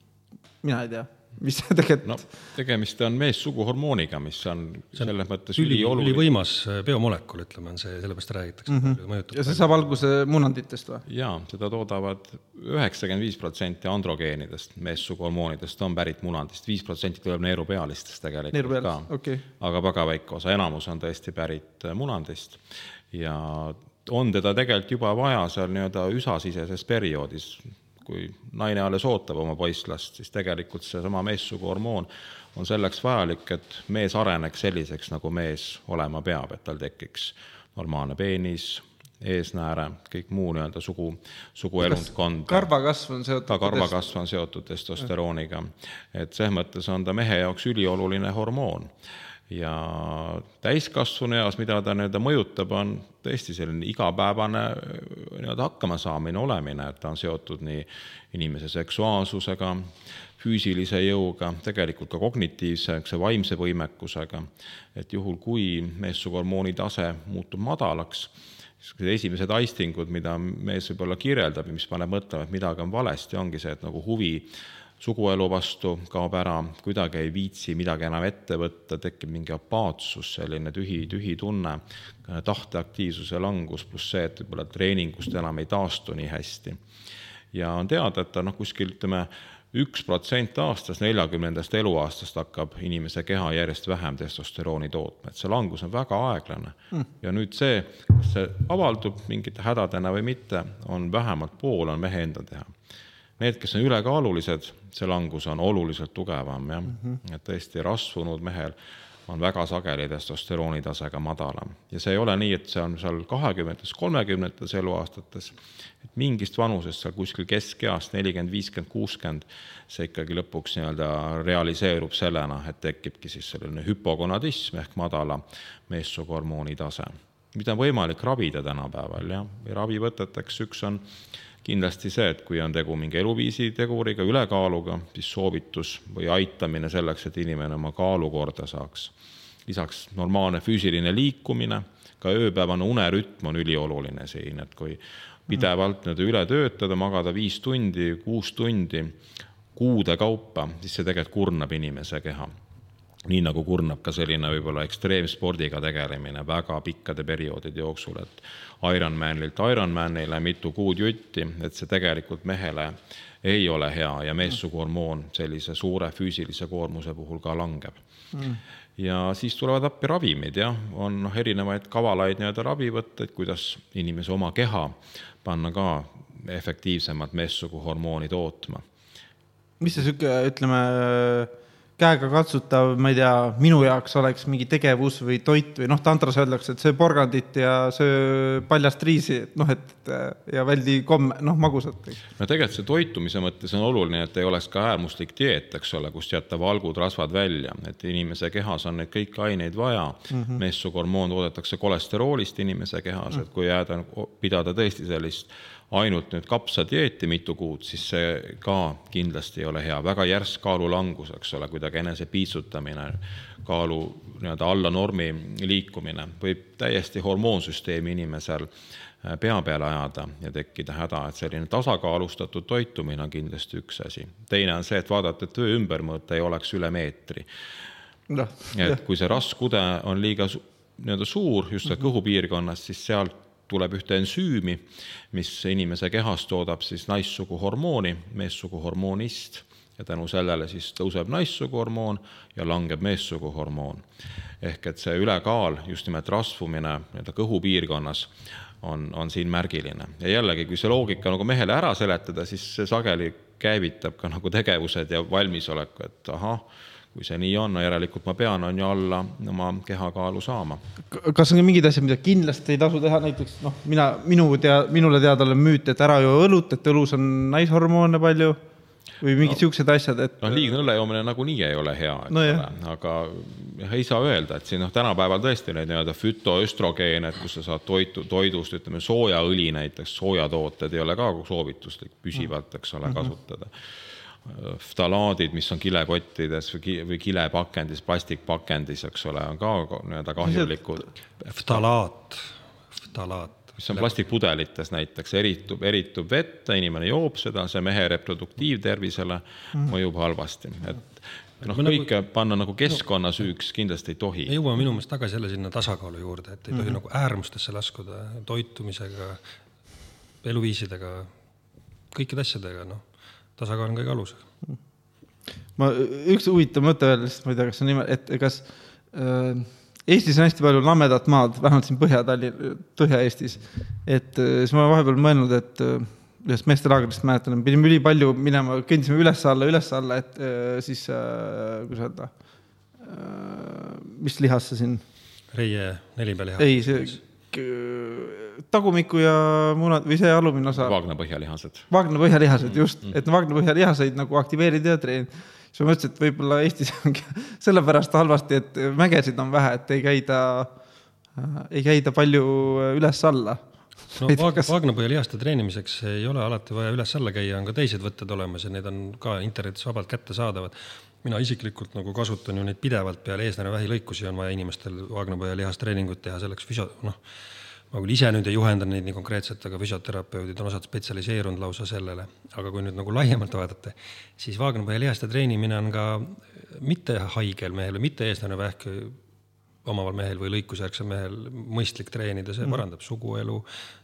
mina ei tea mis tegelikult no, tegemist on meessuguhormooniga, mis on, see on selles mõttes üli, ülioluline. ülivõimas äh, biomolekul, ütleme, on see, sellepärast räägitakse mm. -hmm. ja see saab alguse munanditest või? jaa, seda toodavad üheksakümmend viis protsenti androgeenidest, meessuguhormoonidest on pärit munandist, viis protsenti tuleb neerupealistest tegelikult ka okay.. aga väga väike osa, enamus on tõesti pärit munandist ja on teda tegelikult juba vaja seal nii-öelda üsasiseses perioodis, kui naine alles ootab oma poisslast, siis tegelikult seesama meessuguhormoon on selleks vajalik, et mees areneks selliseks, nagu mees olema peab, et tal tekiks normaalne peenis, eesnääre, kõik muu nii-öelda sugu, suguelundkond. karvakasv on seotud? ka karvakasv on seotud testosterooniga. et selles mõttes on ta mehe jaoks ülioluline hormoon ja täiskasvanu eas, mida ta nii-öelda mõjutab, on tõesti selline igapäevane nii-öelda hakkamasaamine, olemine, et ta on seotud nii inimese seksuaalsusega, füüsilise jõuga, tegelikult ka kognitiivse, eks see vaimse võimekusega, et juhul, kui meessuguhormooni tase muutub madalaks, siis esimesed aistingud, mida mees võib-olla kirjeldab ja mis paneb mõtlema, et midagi on valesti, ongi see, et nagu huvi suguelu vastu kaob ära, kuidagi ei viitsi midagi enam ette võtta, tekib mingi apaatsus, selline tühi, tühi tunne, tahteaktiivsuse langus, pluss see, et võib-olla treeningust enam ei taastu nii hästi. ja on teada, et ta noh, kuskil ütleme, üks protsent aastas, neljakümnendast eluaastast hakkab inimese keha järjest vähem testosterooni tootma, et see langus on väga aeglane. Mm.. ja nüüd see, kas see avaldub mingite hädadena või mitte, on vähemalt pool on mehe enda teha Need, kes on ülekaalulised, see langus on oluliselt tugevam, jah mm, -hmm. et tõesti rasvunud mehel on väga sageli testosterooni tase ka madalam. ja see ei ole nii, et see on seal kahekümnendates, kolmekümnendates eluaastates, et mingist vanusest seal kuskil keskeast, nelikümmend, viiskümmend, kuuskümmend, see ikkagi lõpuks nii-öelda realiseerub sellena, et tekibki siis selline hüpogonadism ehk madala meessuguhormooni tase, mida on võimalik ravida tänapäeval, jah, ravivõteteks üks on kindlasti see, et kui on tegu mingi eluviisi teguriga, ülekaaluga, siis soovitus või aitamine selleks, et inimene oma kaalu korda saaks. lisaks normaalne füüsiline liikumine, ka ööpäevane unerütm on ülioluline siin, et kui pidevalt nii-öelda üle töötada, magada viis tundi, kuus tundi kuude kaupa, siis see tegelikult kurnab inimese keha nii nagu kurnab ka selline võib-olla ekstreemspordiga tegelemine väga pikkade perioodide jooksul, et Ironmanilt Ironmanile mitu kuud jutti, et see tegelikult mehele ei ole hea ja meessuguhormoon sellise suure füüsilise koormuse puhul ka langeb mm. ja siis tulevad appi ravimid, jah, on noh, erinevaid kavalaid nii-öelda ravivõtteid, kuidas inimese oma keha panna ka efektiivsemat meessuguhormooni tootma. mis see sihuke, ütleme käegakatsutav, ma ei tea, minu jaoks oleks mingi tegevus või toit või noh, tantras öeldakse, et söö porgandit ja söö paljast riisi, et noh, et ja väldi komme, noh, magusat. no tegelikult see toitumise mõttes on oluline, et ei oleks ka äärmuslik dieet, eks ole, kust jätta valgud, rasvad välja, et inimese kehas on neid kõiki aineid vaja mm -hmm.. meessuguhormoon toodetakse kolesteroolist inimese kehas mm, -hmm. et kui jääda, pidada tõesti sellist ainult nüüd kapsadieeti mitu kuud, siis see ka kindlasti ei ole hea, väga järsk kaalulangus, eks ole, kuidagi enese piitsutamine, kaalu nii-öelda alla normi liikumine. Võib täiesti hormoonsüsteemi inimesel äh, pea peale ajada ja tekkida häda, et selline tasakaalustatud toitumine on kindlasti üks asi. teine on see, et vaadata, et töö ümbermõõte ei oleks üle meetri. No,. et kui see raskude on liiga nii-öelda suur just kõhupiirkonnas, siis sealt tuleb ühte ensüümi, mis inimese kehas toodab siis naissugu hormooni, meessugu hormoonist ja tänu sellele siis tõuseb naissugu hormoon ja langeb meessugu hormoon. ehk et see ülekaal, just nimelt rasvumine nii-öelda kõhupiirkonnas, on, on siin märgiline. ja jällegi, kui see loogika nagu mehele ära seletada, siis see sageli käivitab ka nagu tegevused ja valmisoleku, et ahah, kui see nii on, no järelikult ma pean, on ju, alla oma kehakaalu saama. kas on mingid asjad, mida kindlasti ei tasu teha, näiteks noh, mina, minu tea-, minule teadaolev müüt, et ära joo õlut, et õlus on naishormoone palju või mingid no, siuksed asjad, et. noh, liigne õlle joomine nagunii ei ole hea, eks no, ole, aga jah, ei saa öelda, et siin noh, tänapäeval tõesti neid nii-öelda fütoöstrogeene, et kus sa saad toitu, toidust, ütleme, soojaõli näiteks, soojatooted ei ole ka soovituslik püsivalt, eks ole, kasutada mm. -hmm ftalaadid, mis on kilekottides või, ki, või kilepakendis, plastikpakendis, eks ole, on ka nii-öelda kahjulikud. ftalaat, ftalaat. mis on plastikpudelites näiteks, eritub, eritub vette, inimene joob seda, see mehe reproduktiivtervisele mm. mõjub halvasti, et noh, kõike nagu, panna nagu keskkonna süüks kindlasti ei tohi. me jõuame minu meelest tagasi jälle sinna tasakaalu juurde, et ei tohi mm -hmm. nagu äärmustesse laskuda toitumisega, eluviisidega, kõikide asjadega, noh tasakaal on kõige alus. ma, üks huvitav mõte veel, sest ma ei tea, kas on niimoodi, et kas äh, Eestis on hästi palju lammedat maad, vähemalt siin Põhja-Tallinn, Põhja-Eestis. et äh, siis ma olen vahepeal mõelnud, et äh, ühest meestelaagrist mäletan, pidime ülipalju minema, kõndisime üles-alla, üles-alla, et äh, siis äh,, kuidas öelda äh,, mis lihas see siin? reie nelipea liha. ei, see tagumiku ja munad või see alumine osa. Vaagna põhjalihased. Vaagna põhjalihased, just mm, et Vaagna põhjalihaseid nagu aktiveerida ja treenida. siis ma mõtlesin, et võib-olla Eestis ongi sellepärast halvasti, et mägesid on vähe, et ei käida äh,, ei käida palju üles-alla no Vaag, kas... Vaagnapõhjalihaste treenimiseks ei ole alati vaja üles-alla käia, on ka teised võtted olemas ja need on ka internetis vabalt kättesaadavad. Mina isiklikult nagu kasutan ju neid pidevalt peale eesnäärmevähi lõikusi on vaja inimestel Vaagnapõhjalihastreeningut teha, selleks füsio-, noh ma küll ise nüüd ei juhenda neid nii konkreetselt, aga füsioterapeudid on osad spetsialiseerunud lausa sellele. aga kui nüüd nagu laiemalt vaadata, siis vaagnapõhjalihaste treenimine on ka mitte haigel mehel või mitte eesnäärmevähk omaval mehel või lõikusjärgsel mehel mõistlik treenida, see mm. parandab suguelu,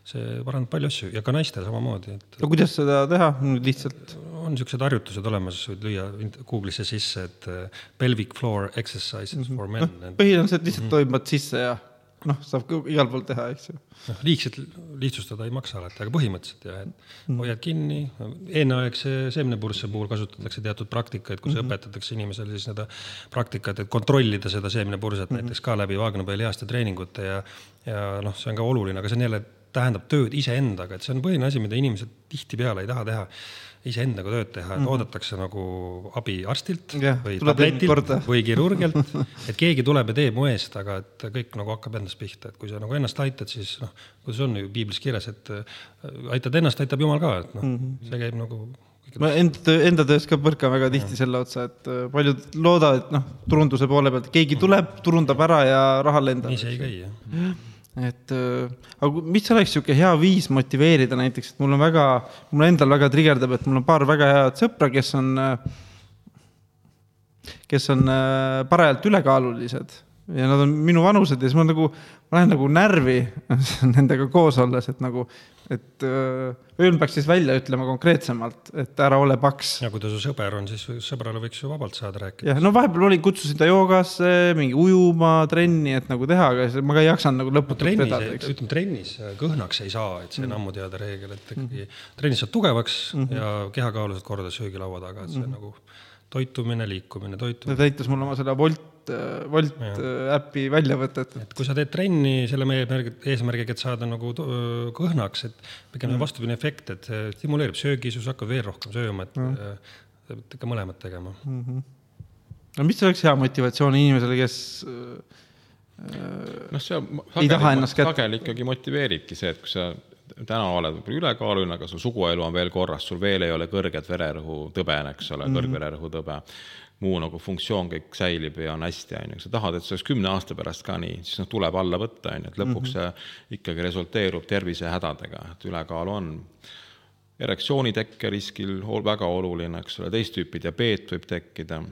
see parandab palju asju ja ka naistel samamoodi, et. no kuidas seda teha, lihtsalt? on niisugused harjutused olemas, võid lüüa Google'isse sisse, et pelvic floor exercises mm -hmm. for men no,. et lihtsalt mm -hmm. toimad sisse ja noh, saab igal pool teha, eks ju. noh, liigselt lihtsustada ei maksa alati, aga põhimõtteliselt jah, et mm. hoiad kinni, enneaegse seemnepursse puhul kasutatakse teatud praktikaid, kus mm -hmm. õpetatakse inimesele siis seda praktikat, et kontrollida seda seemnepurset mm -hmm. näiteks ka läbi vaagnapõhjalihaste treeningute ja ja noh, see on ka oluline, aga see on jälle, tähendab tööd iseendaga, et see on põhiline asi, mida inimesed tihtipeale ei taha teha iseendaga tööd teha, et mm -hmm. oodatakse nagu abi arstilt yeah, või tabletilt või kirurgilt, et keegi tuleb ja teeb mu eest, aga et kõik nagu hakkab endast pihta, et kui sa nagu ennast aitad, siis noh, kuidas on ju piiblis kirjas, et äh, aitad ennast, aitab Jumal ka, et noh mm, -hmm. see käib nagu ma enda, enda töös ka põrkan väga tihti ja. selle otsa, et äh, paljud loodavad, et noh, turunduse poole pealt keegi tuleb, turundab ära ja raha lendab. nii see ei käi, jah et äh, aga mis oleks niisugune hea viis motiveerida näiteks, et mul on väga, mul endal väga trigerdab, et mul on paar väga head sõpra, kes on äh, kes on äh, parajalt ülekaalulised ja nad on minu vanused ja siis ma nagu, ma lähen nagu närvi nendega koos olles, et nagu, et ööl peaks siis välja ütlema konkreetsemalt, et ära ole paks. ja kui ta su sõber on, siis sõbrale võiks ju vabalt saada rääkida. jah, no vahepeal olin, kutsusin ta joogasse, mingi ujuma, trenni, et nagu teha, aga ma ka ei jaksanud nagu lõputult trennis, vedada, ütleme trennis kõhnaks ei saa, et see on mm. ammu teada reegel, et ikkagi mm. trennis saad tugevaks mm -hmm. ja kehakaalu saad korda söögilaua taga, et see mm -hmm. nagu toitumine, liikumine, toitumine. ta täitis mulle oma selle Wolt, Wolt. Äh, äpi väljavõtet. et kui sa teed trenni selle meie eesmärgiga, et saada nagu kõhnaks, et pigem mm. vastupidine efekt, et see stimuleerib söögisus, hakkad veel rohkem sööma, et mm. sa pead ikka mõlemat tegema mm. -hmm. no mis oleks hea motivatsioon inimesele, kes noh, see sageli, sageli ikkagi motiveeribki see, et kui sa täna oled võib-olla ülekaaluline, aga su suguelu on veel korras, sul veel ei ole kõrget vererõhutõbe, eks ole mm -hmm., kõrgvererõhutõbe, muu nagu funktsioon kõik säilib ja on hästi, on ju, sa tahad, et see oleks kümne aasta pärast ka nii, siis noh, tuleb alla võtta, on ju, et lõpuks mm -hmm. see ikkagi resulteerub tervisehädadega, et ülekaalu on. Erektsiooni tekkeriskil väga oluline, eks ole, teist tüüpi diabeet võib tekkida,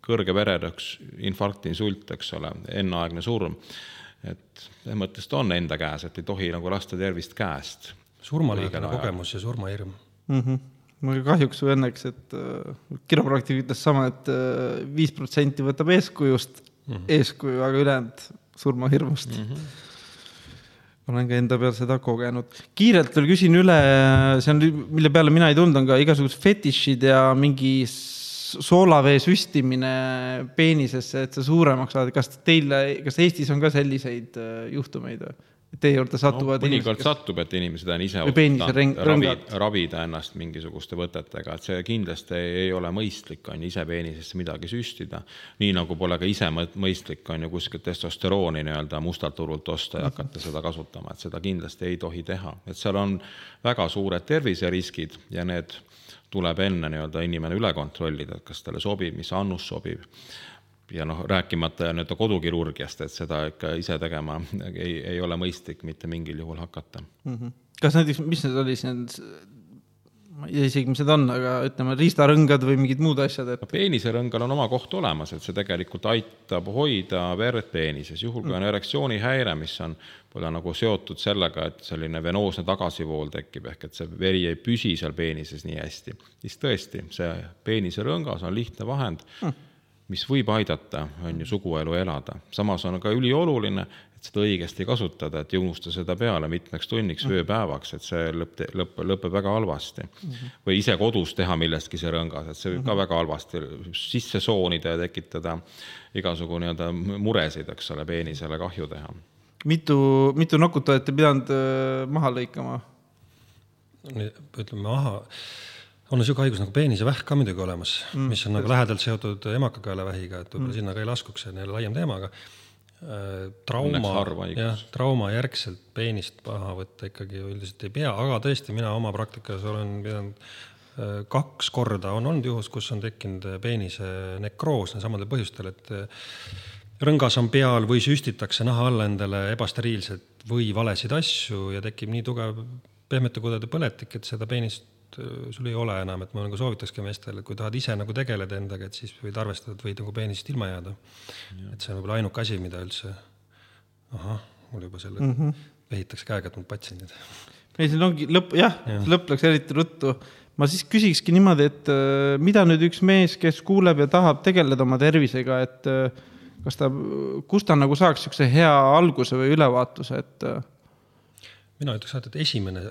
kõrge vererõhk, infarkt, insult, eks ole, enneaegne surm et selles mõttes ta on enda käes, et ei tohi nagu lasta tervist käest. surmalähedane kogemus ja surmahirm mm. -hmm mul kahjuks või õnneks, et äh, kiropraktik ütles sama et, et äh, viis protsenti võtab eeskujust mm, -hmm. eeskuju, aga ülejäänud surmahirmust mm. -hmm olen ka enda peal seda kogenud. kiirelt veel küsin üle, see on, mille peale mina ei tulnud, on ka igasugused fetišid ja mingi soolavee süstimine peenisesse, et see suuremaks saada, kas teil, kas Eestis on ka selliseid äh, juhtumeid või? Teie juurde satuvad no, mõnikord kes... satub, et inimesed on ise ravida, ravida ennast mingisuguste võtetega, et see kindlasti ei ole mõistlik, on ju, ise peenisesse midagi süstida. nii nagu pole ka ise mõistlik, on ju, kuskilt testosterooni nii-öelda mustalt turult osta ja hakata seda kasutama, et seda kindlasti ei tohi teha, et seal on väga suured terviseriskid ja need tuleb enne nii-öelda inimene üle kontrollida, et kas talle sobib, mis annus sobib. ja noh, rääkimata nii-öelda kodukirurgiast, et seda ikka ise tegema ei, ei ole mõistlik mitte mingil juhul hakata mm. -hmm. kas näiteks, mis need oli siis need ma ei tea isegi, mis need on, aga ütleme, riistarõngad või mingid muud asjad, et no peeniserõngal on oma koht olemas, et see tegelikult aitab hoida verd peenises, juhul kui on erektsioonihäire, mis on võib-olla nagu seotud sellega, et selline venoosne tagasivool tekib, ehk et see veri ei püsi seal peenises nii hästi, siis tõesti, see peeniserõngas on lihtne vahend mm., mis võib aidata, on ju, suguelu elada. samas on ka ülioluline, et seda õigesti kasutada, et ei unusta seda peale mitmeks tunniks mm., ööpäevaks, et see lõpp, lõpp, lõpeb väga halvasti mm. -hmm. või ise kodus teha millestki see rõngas, et see võib mm -hmm. ka mhm. väga halvasti sisse soonida ja tekitada igasugu nii-öelda muresid, eks ole, peenisele kahju teha mitu, mitu nokut olete pidanud äh, maha lõikama? ütleme maha, on niisugune haigus nagu peenisvähk ka muidugi olemas mm,, mis on nagu lähedalt seotud emakakaelavähiga, et võib-olla mm. sinna ka ei laskuks, see on jälle laiem teema, aga äh, trauma, jah, trauma järgselt peenist maha võtta ikkagi üldiselt ei pea, aga tõesti, mina oma praktikas olen pidanud äh, kaks korda on olnud juhus, kus on tekkinud peenise nekroos samadel põhjustel, et rõngas on peal või süstitakse naha alla endale ebasteriilselt või valesid asju ja tekib nii tugev pehmete kudede põletik, et seda peenist äh, sul ei ole enam, et ma nagu soovitakski meestele, et kui tahad ise nagu tegeleda endaga, et siis võid arvestada, et võid nagu peenisest ilma jääda. et see on võib-olla ainuke asi, mida üldse, ahah, mul juba selle mm -hmm. vehitakse käega, et mul patsiendid. ei, siin ongi lõpp, jah ja., lõpp läks eriti ruttu. ma siis küsikski niimoodi, et äh, mida nüüd üks mees, kes kuuleb ja tahab tegeleda oma tervisega, et äh, kas ta, kust ta nagu saaks niisuguse hea alguse või ülevaatuse, et? Äh? mina ütleks alati, et esimene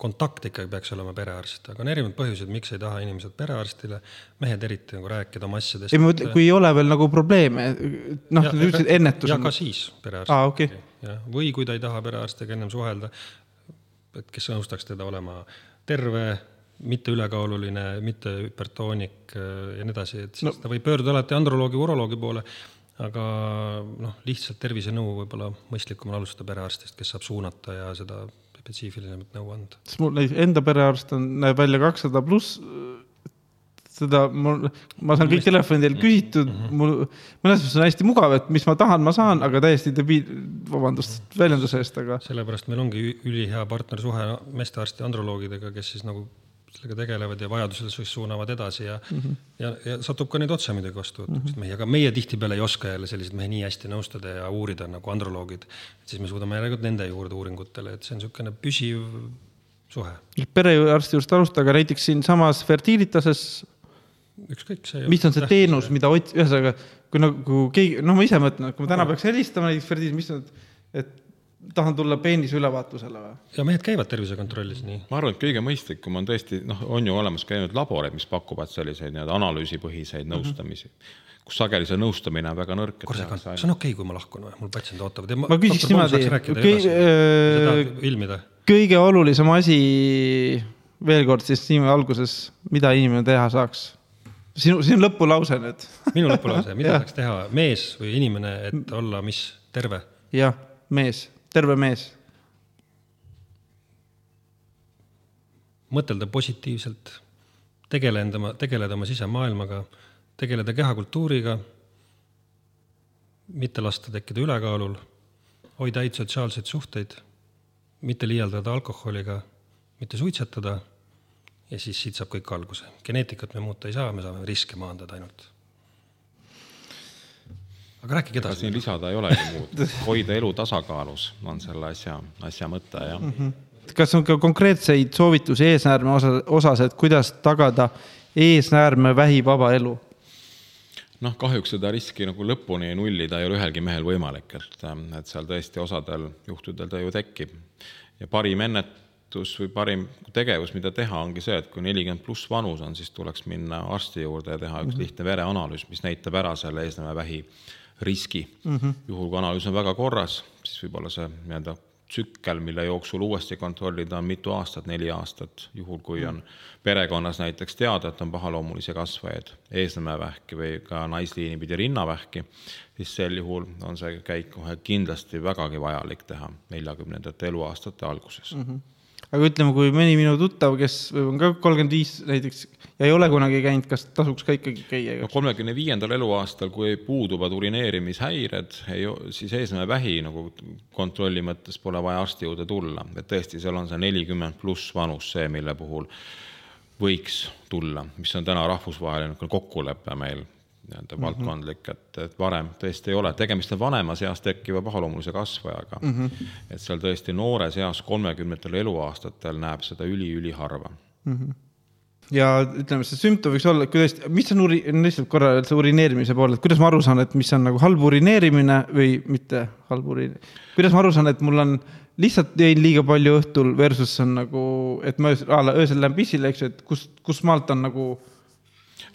kontakt ikkagi peaks olema perearst, aga on erinevad põhjused, miks ei taha inimesed perearstile, mehed eriti nagu rääkida oma asjadest. ei, ma mõtlen, kui ei ole veel nagu probleeme, noh, ütlesid ennetus. ja ka siis perearst ah,. Okay. jah, või kui ta ei taha perearstiga ennem suhelda, et kes nõustaks teda olema terve, mitte ülekaaluline, mitte hüpertoonik äh, ja nii edasi, et siis no. ta võib pöörduda alati androloogi, uroloogi poole aga noh, lihtsalt tervisenõu võib-olla mõistlikum on alustada perearstist, kes saab suunata ja seda spetsiifilisemat nõu anda. sest mul enda perearst on, näeb välja kakssada pluss, seda mul, ma saan kõik telefonidel küsitud mm, -hmm. mul mõnes mõttes on hästi mugav, et mis ma tahan, ma saan, aga täiesti debiil, vabandust väljenduse eest, aga. sellepärast meil ongi ülihea partnersuhe meestearsti androloogidega, kes siis nagu sellega tegelevad ja vajadusel siis suunavad edasi ja mm, -hmm. ja, ja satub ka neid otse muidugi vastuvõtuks mm -hmm. mehi, aga meie tihtipeale ei oska jälle selliseid mehi nii hästi nõustada ja uurida nagu androloogid. siis me suudame järelikult nende juurde uuringutele, et see on niisugune püsiv suhe. perearsti juurest alustada, aga näiteks siinsamas fertiilitases ükskõik, see mis on see teenus, mida ots-, ühesõnaga, kui nagu keegi, noh, ma ise mõtlen, et kui ma täna peaks helistama näiteks fertiil, mis on, et tahan tulla peenise ülevaatusele või? ja mehed käivad tervisekontrollis, nii. ma arvan, et kõige mõistlikum on tõesti, noh, on ju olemas ka nüüd laboreid, mis pakuvad selliseid nii-öelda analüüsipõhiseid mm -hmm. nõustamisi kus sageli see nõustamine on väga nõrk. korra segan, see on okei okay,, kui ma lahkun või, mul patsiendid ootavad. ma küsiks niimoodi, kõige, kõige olulisem asi, veel kord siis nii alguses, mida inimene teha saaks sinu, sinu lõpulause nüüd minu lõpulause, mida saaks teha mees või inimene, et olla mis, terve? jah, mees, terve mees. mõtelda positiivselt, tegele enda, tegeleda oma sisemaailmaga, tegeleda kehakultuuriga, mitte lasta tekkida ülekaalul, hoida häid sotsiaalseid suhteid, mitte liialdada alkoholiga, mitte suitsetada ja siis siit saab kõik alguse. geneetikat me muuta ei saa, me saame riske maandada ainult. Aga rääkige edasi. siin lisada ei olegi muud, hoida elu tasakaalus on selle asja, asja mõte, jah mm. -hmm. kas on ka konkreetseid soovitusi eesnäärme osa, osas, et kuidas tagada eesnäärme vähivaba elu? noh, kahjuks seda riski nagu lõpuni nullida ei ole ühelgi mehel võimalik, et, et seal tõesti osadel juhtudel ta ju tekib. ja parim ennet-, soovitus või parim tegevus, mida teha, ongi see, et kui nelikümmend pluss vanus on, siis tuleks minna arsti juurde ja teha üks -hmm. lihtne vereanalüüs, mis näitab ära selle eesnämevähi riski mm. -hmm. juhul, kui analüüs on väga korras, siis võib-olla see nii-öelda tsükkel, mille jooksul uuesti kontrollida, on mitu aastat, neli aastat, juhul kui on perekonnas näiteks teada, et on pahaloomulisi kasvajaid, eesnämevähki või ka naisliini pidi rinnavähki, siis sel juhul on see käik kohe kindlasti vägagi vajalik teha neljakümnendate eluaastate alguses mm. -hmm aga ütleme, kui mõni minu tuttav, kes on ka kolmkümmend viis näiteks ja ei ole kunagi käinud, kas tasuks ka ikkagi käia? no kolmekümne viiendal eluaastal, kui puuduvad urineerimishäired, siis eesmäevähi nagu kontrolli mõttes pole vaja arsti juurde tulla, et tõesti, seal on see nelikümmend pluss vanus see, mille puhul võiks tulla, mis on täna rahvusvaheline kokkulepe meil nii-öelda mm -hmm. valdkondlik, et, et varem tõesti ei ole, tegemist on vanemas eas tekkiva pahaloomulise kasvajaga mm. -hmm. et seal tõesti noores eas, kolmekümnendatel eluaastatel näeb seda üli-üliharva mm. -hmm ja ütleme, see sümptom võiks olla, kuidas, mis on uri-, lihtsalt korra see urineerimise pool, et kuidas ma aru saan, et mis on nagu halb urineerimine või mitte halb uriin-, kuidas ma aru saan, et mul on lihtsalt jõin liiga palju õhtul versus on nagu, et ma öösel lähen pissile, eks ju, et kust, kust maalt on nagu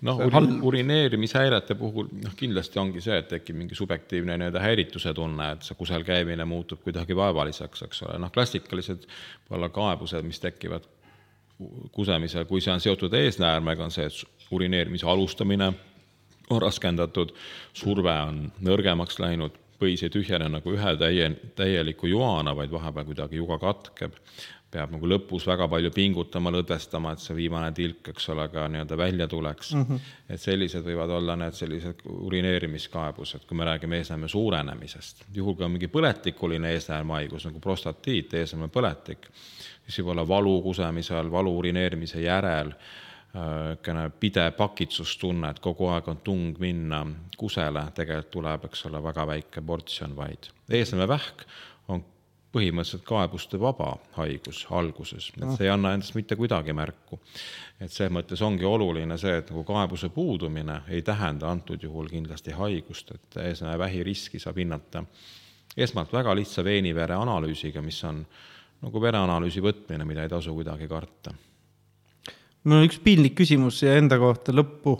noh, uri-, urineerimishäirete puhul noh, kindlasti ongi see, et tekib mingi subjektiivne nii-öelda häirituse tunne, et see kusel käimine muutub kuidagi vaevaliseks, eks ole, noh, klassikalised võib-olla kaebused, mis tekivad kusemisel, kui see on seotud eesnäärmega, on see, et urineerimise alustamine on raskendatud, surve on nõrgemaks läinud, põis ei tühjene nagu ühe täie, täieliku joana, vaid vahepeal kuidagi juga katkeb peab nagu lõpus väga palju pingutama, lõdvestama, et see viimane tilk, eks ole, ka nii-öelda välja tuleks mm. -hmm. et sellised võivad olla need sellised urineerimiskaebused, kui me räägime eesnäärme suurenemisest. juhul, kui on mingi põletikuline eesnäärmehaigus nagu prostatiit, eesnäärme põletik, siis võib olla valu kusemisel, valu urineerimise järel, niisugune pidev pakitsustunne, et kogu aeg on tung minna kusele, tegelikult tuleb, eks ole, väga väike portsjon vaid. eesnäärmevähk põhimõtteliselt kaebuste vaba haigus alguses, et see ei anna endast mitte kuidagi märku. et selles mõttes ongi oluline see, et nagu kaebuse puudumine ei tähenda antud juhul kindlasti haigust, et eesnäevähi riski saab hinnata esmalt väga lihtsa veenivere analüüsiga, mis on nagu vereanalüüsi võtmine, mida ei tasu kuidagi karta. mul on üks piinlik küsimus siia enda kohta lõppu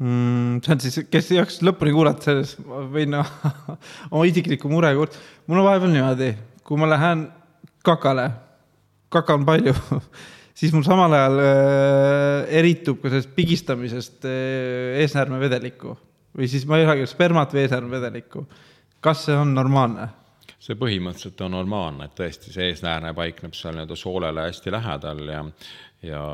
mm,. see on siis, kes ei jaksaks lõpuni kuulata, selles võin oma isiklikku mure kuulata. mul on vahepeal niimoodi kui ma lähen kakale, kaka on palju siis mul samal ajal äh, eritub ka sellest pigistamisest äh, eesnäärmevedelikku või siis ma ei räägi spermat või eesnäärmevedelikku. kas see on normaalne? see põhimõtteliselt on normaalne, et tõesti see eesnäärne paikneb seal nii-öelda soolele hästi lähedal ja, ja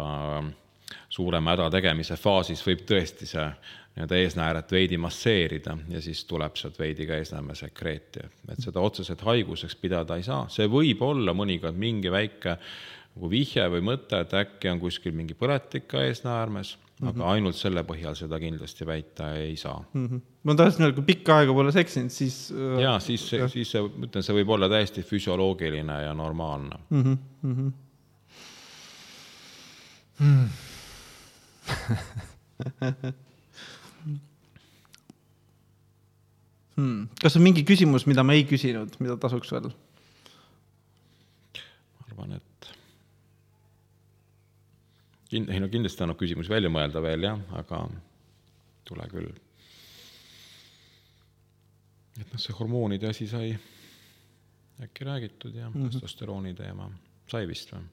suurema häda tegemise faasis võib tõesti see nii-öelda eesnääret veidi masseerida ja siis tuleb sealt veidi ka eesnäärme sekreeti, et seda otseselt haiguseks pidada ei saa, see võib olla mõnikord mingi väike nagu vihje või mõte, et äkki on kuskil mingi põletik ka eesnäärmes mm, -hmm. aga ainult selle põhjal seda kindlasti väita ei saa mm. -hmm. ma tahtsin öelda, kui pikka aega pole seksinud, siis äh, ja siis, siis see, ma ütlen, see võib olla täiesti füsioloogiline ja normaalne mm. -hmm. Mm -hmm. Hmm. kas on mingi küsimus, mida me ei küsinud, mida tasuks veel? ma arvan, et kind-, ei no kindlasti annab küsimusi välja mõelda veel jah, aga tule küll. et noh, see hormoonide asi sai äkki räägitud ja mm -hmm. testosterooni teema, sai vist või?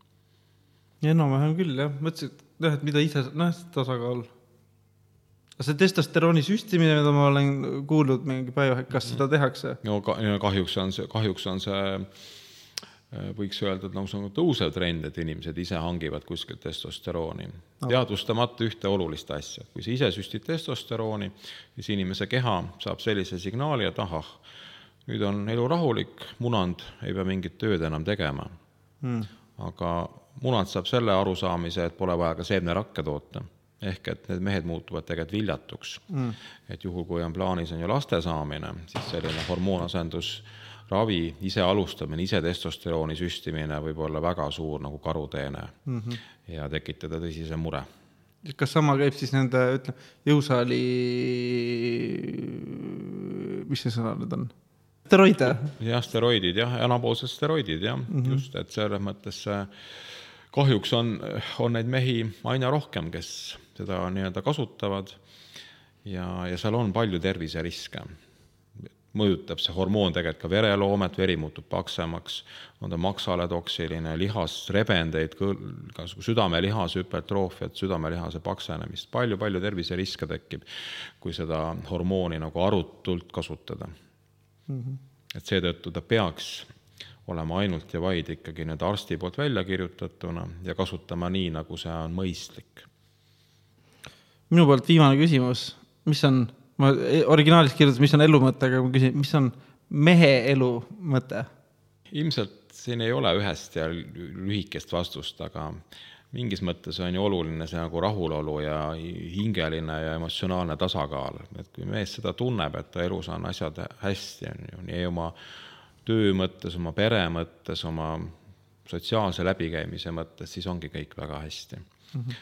enam-vähem küll jah, mõtlesin, et noh, et mida ise, noh, tasakaal. See testosterooni süstimine, mida ma olen kuulnud mingi päeva, kas seda tehakse? no kahjuks on see, kahjuks on see Äh, võiks öelda, et lausa nagu tõusev trend, et inimesed ise hangivad kuskilt testosterooni. No.. teadvustamata ühte olulist asja, kui sa ise süstid testosterooni, siis inimese keha saab sellise signaali, et ahah, nüüd on elu rahulik, munand ei pea mingit tööd enam tegema. Mm.. aga munand saab selle arusaamise, et pole vaja ka seemnerakke toota ehk et need mehed muutuvad tegelikult viljatuks mm.. et juhul, kui on plaanis, on ju laste saamine, siis selline hormoonasendus ravi, ise alustamine, ise testosterooni süstimine võib olla väga suur nagu karuteene mm -hmm. ja tekitada tõsise mure. kas sama käib siis nende, ütleme, jõusaali, mis see sõna nüüd on? steroide? jah, steroidid jah, anaboolsed steroidid jah mm, -hmm. just, et selles mõttes kahjuks on, on neid mehi aina rohkem, kes seda nii-öelda kasutavad ja, ja seal on palju terviseriske mõjutab see hormoon tegelikult ka vereloomet, veri muutub paksemaks, on ta maksale toksiline, lihasrebendeid, ka südamelihase hüpertroofiat, südamelihase paksenemist palju,, palju-palju terviseriske tekib, kui seda hormooni nagu arutult kasutada mm. -hmm. et seetõttu ta peaks olema ainult ja vaid ikkagi nüüd arsti poolt välja kirjutatuna ja kasutama nii, nagu see on mõistlik. Minu poolt viimane küsimus, mis on ma originaalis kirjutasin, mis on elu mõte, aga ma küsin, mis on mehe elu mõte? ilmselt siin ei ole ühest ja lühikest vastust, aga mingis mõttes on ju oluline see nagu rahulolu ja hingeline ja emotsionaalne tasakaal, et kui mees seda tunneb, et ta elus on asjad hästi, on ju, nii oma töö mõttes, oma pere mõttes, oma sotsiaalse läbikäimise mõttes, siis ongi kõik väga hästi mm. -hmm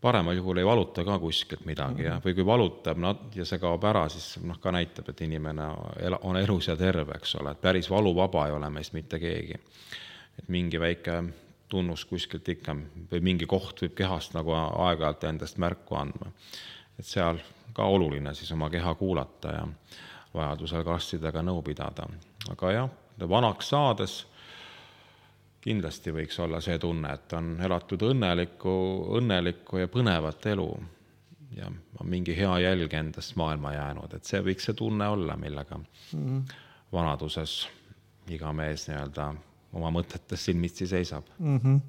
paremal juhul ei valuta ka kuskilt midagi ja, või kui valutab nat- ja see kaob ära, siis noh, ka näitab, et inimene on elus ja terve, eks ole, et päris valuvaba ei ole meist mitte keegi. et mingi väike tunnus kuskilt ikka või mingi koht võib kehast nagu aeg-ajalt endast märku andma. et seal ka oluline siis oma keha kuulata ja vajadusel ka arstidega nõu pidada. aga jah, vanaks saades kindlasti võiks olla see tunne, et on elatud õnnelikku, õnnelikku ja põnevat elu ja on mingi hea jälg endast maailma jäänud, et see võiks see tunne olla, millega mm -hmm. vanaduses iga mees nii-öelda oma mõtetes silmitsi seisab mm. -hmm.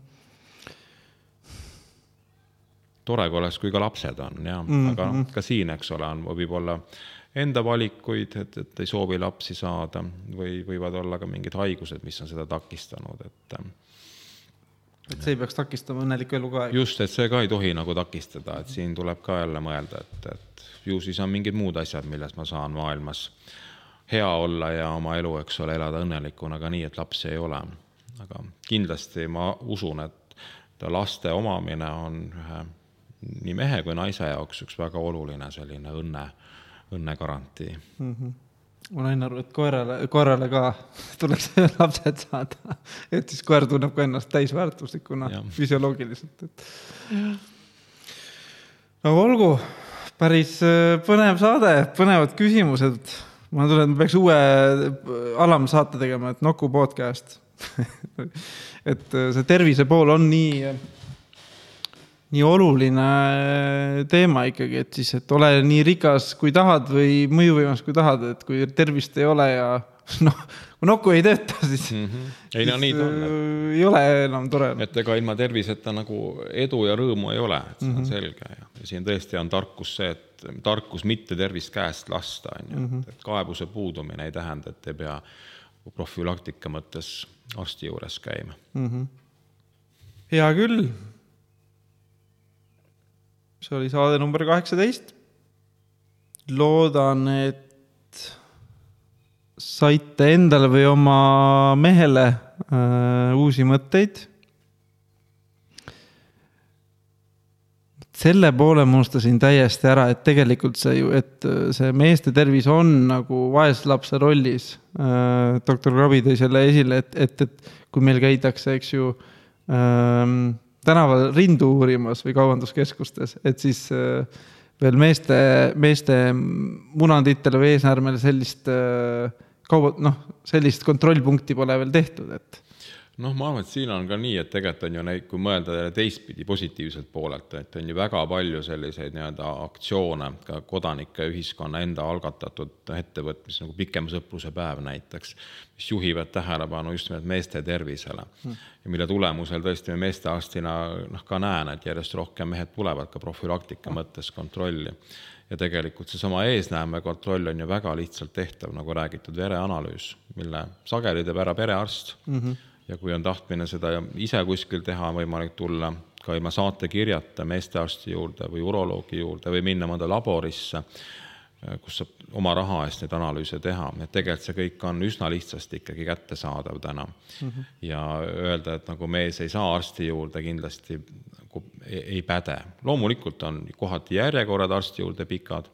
tore, kui oleks, kui ka lapsed on jah mm, -hmm. aga noh, ka siin, eks ole, on, võib olla enda valikuid, et, et ei soovi lapsi saada või võivad olla ka mingid haigused, mis on seda takistanud, et et see ei peaks takistama õnnelikku elu ka. just, et see ka ei tohi nagu takistada, et siin tuleb ka jälle mõelda, et, et ju siis on mingid muud asjad, milles ma saan maailmas hea olla ja oma elu, eks ole, elada õnnelikuna ka nii, et lapsi ei ole. aga kindlasti ma usun, et laste omamine on ühe nii mehe kui naise jaoks üks väga oluline selline õnne õnnegarantii mm. -hmm ma sain aru, et koerale, koerale ka tuleks lapsed saada, et siis koer tunneb ka ennast täisväärtuslikuna füsioloogiliselt, et. no olgu, päris äh, põnev saade, põnevad küsimused. ma tunnen, et ma peaks uue äh, alamsaate tegema, et Nuku podcast et äh, see tervise pool on nii nii oluline teema ikkagi, et siis, et ole nii rikas, kui tahad või mõjuvõimas, kui tahad, et kui tervist ei ole ja noh, kui nuku ei tööta, siis mm. -hmm. ei no nii ta on. ei ole enam tore. et ega ilma terviseta nagu edu ja rõõmu ei ole, et see on mm -hmm. selge ja, ja siin tõesti on tarkus see, et tarkus mitte tervist käest lasta, on ju, mhm. et kaebuse puudumine ei tähenda, et ei pea profülaktika mõttes arsti juures käima mm. -hmm hea küll. See oli saade number kaheksateist. loodan, et saite endale või oma mehele äh, uusi mõtteid selle poole ma unustasin täiesti ära, et tegelikult see ju, et äh, see meeste tervis on nagu vaeslapse rollis. Äh, doktor Krabi tõi selle esile, et, et, et kui meil käidakse, eks ju ähm,, tänaval rindu uurimas või kaubanduskeskustes, et siis äh, veel meeste, meeste munanditele või eesnäärmele sellist äh, kauba, noh, sellist kontrollpunkti pole veel tehtud, et noh, ma arvan, et siin on ka nii, et tegelikult on ju neid, kui mõelda teistpidi positiivselt poolelt, et on ju väga palju selliseid nii-öelda aktsioone, ka kodanike ühiskonna enda algatatud ettevõtmisi, nagu Pikema sõpruse päev näiteks, mis juhivad tähelepanu just nimelt meeste tervisele. Hmm.. ja mille tulemusel tõesti meestearstina noh, ka näen, et järjest rohkem mehed tulevad ka profülaktika mõttes kontrolli. Ja tegelikult seesama eesnäeme kontroll on ju väga lihtsalt tehtav, nagu räägitud, vereanalüüs, mille sageli teeb ära perearst. Mm. -hmm ja kui on tahtmine seda ise kuskil teha, on võimalik tulla ka ilma saatekirjata meestearsti juurde või uroloogi juurde või minna mõnda laborisse, kus saab oma raha eest neid analüüse teha, et tegelikult see kõik on üsna lihtsasti ikkagi kättesaadav täna mm. -hmm. ja öelda, et nagu mees ei saa arsti juurde, kindlasti nagu ei, päde. loomulikult on kohati järjekorrad arsti juurde pikad,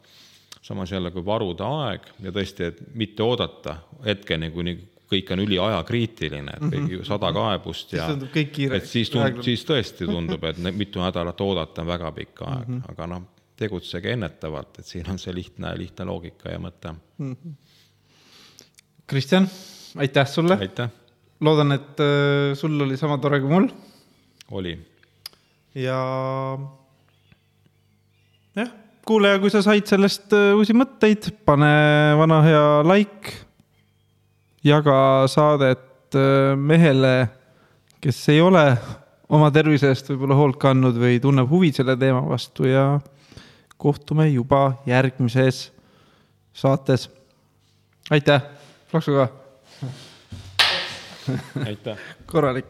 samas jälle, kui varuda aeg ja tõesti, et mitte oodata hetkeni, kuni kõik on üliajakriitiline, et kõik mhm. sada kaebust ja et siis tundub, siis tõesti tundub, et mitu nädalat oodata on väga pikk aeg mm, -hmm. aga noh, tegutsege ennetavalt, et siin on see lihtne, lihtne loogika ja mõte mm. -hmm. Kristjan, aitäh sulle! loodan, et äh, sul oli sama tore kui mul. oli. ja jah, kuulaja, kui sa said sellest äh, uusi mõtteid, pane vana hea like jaga saadet äh, mehele, kes ei ole oma tervise eest võib-olla hoolt kandnud või tunneb huvi selle teema vastu ja kohtume juba järgmises saates. aitäh, plaksuga. aitäh. korralik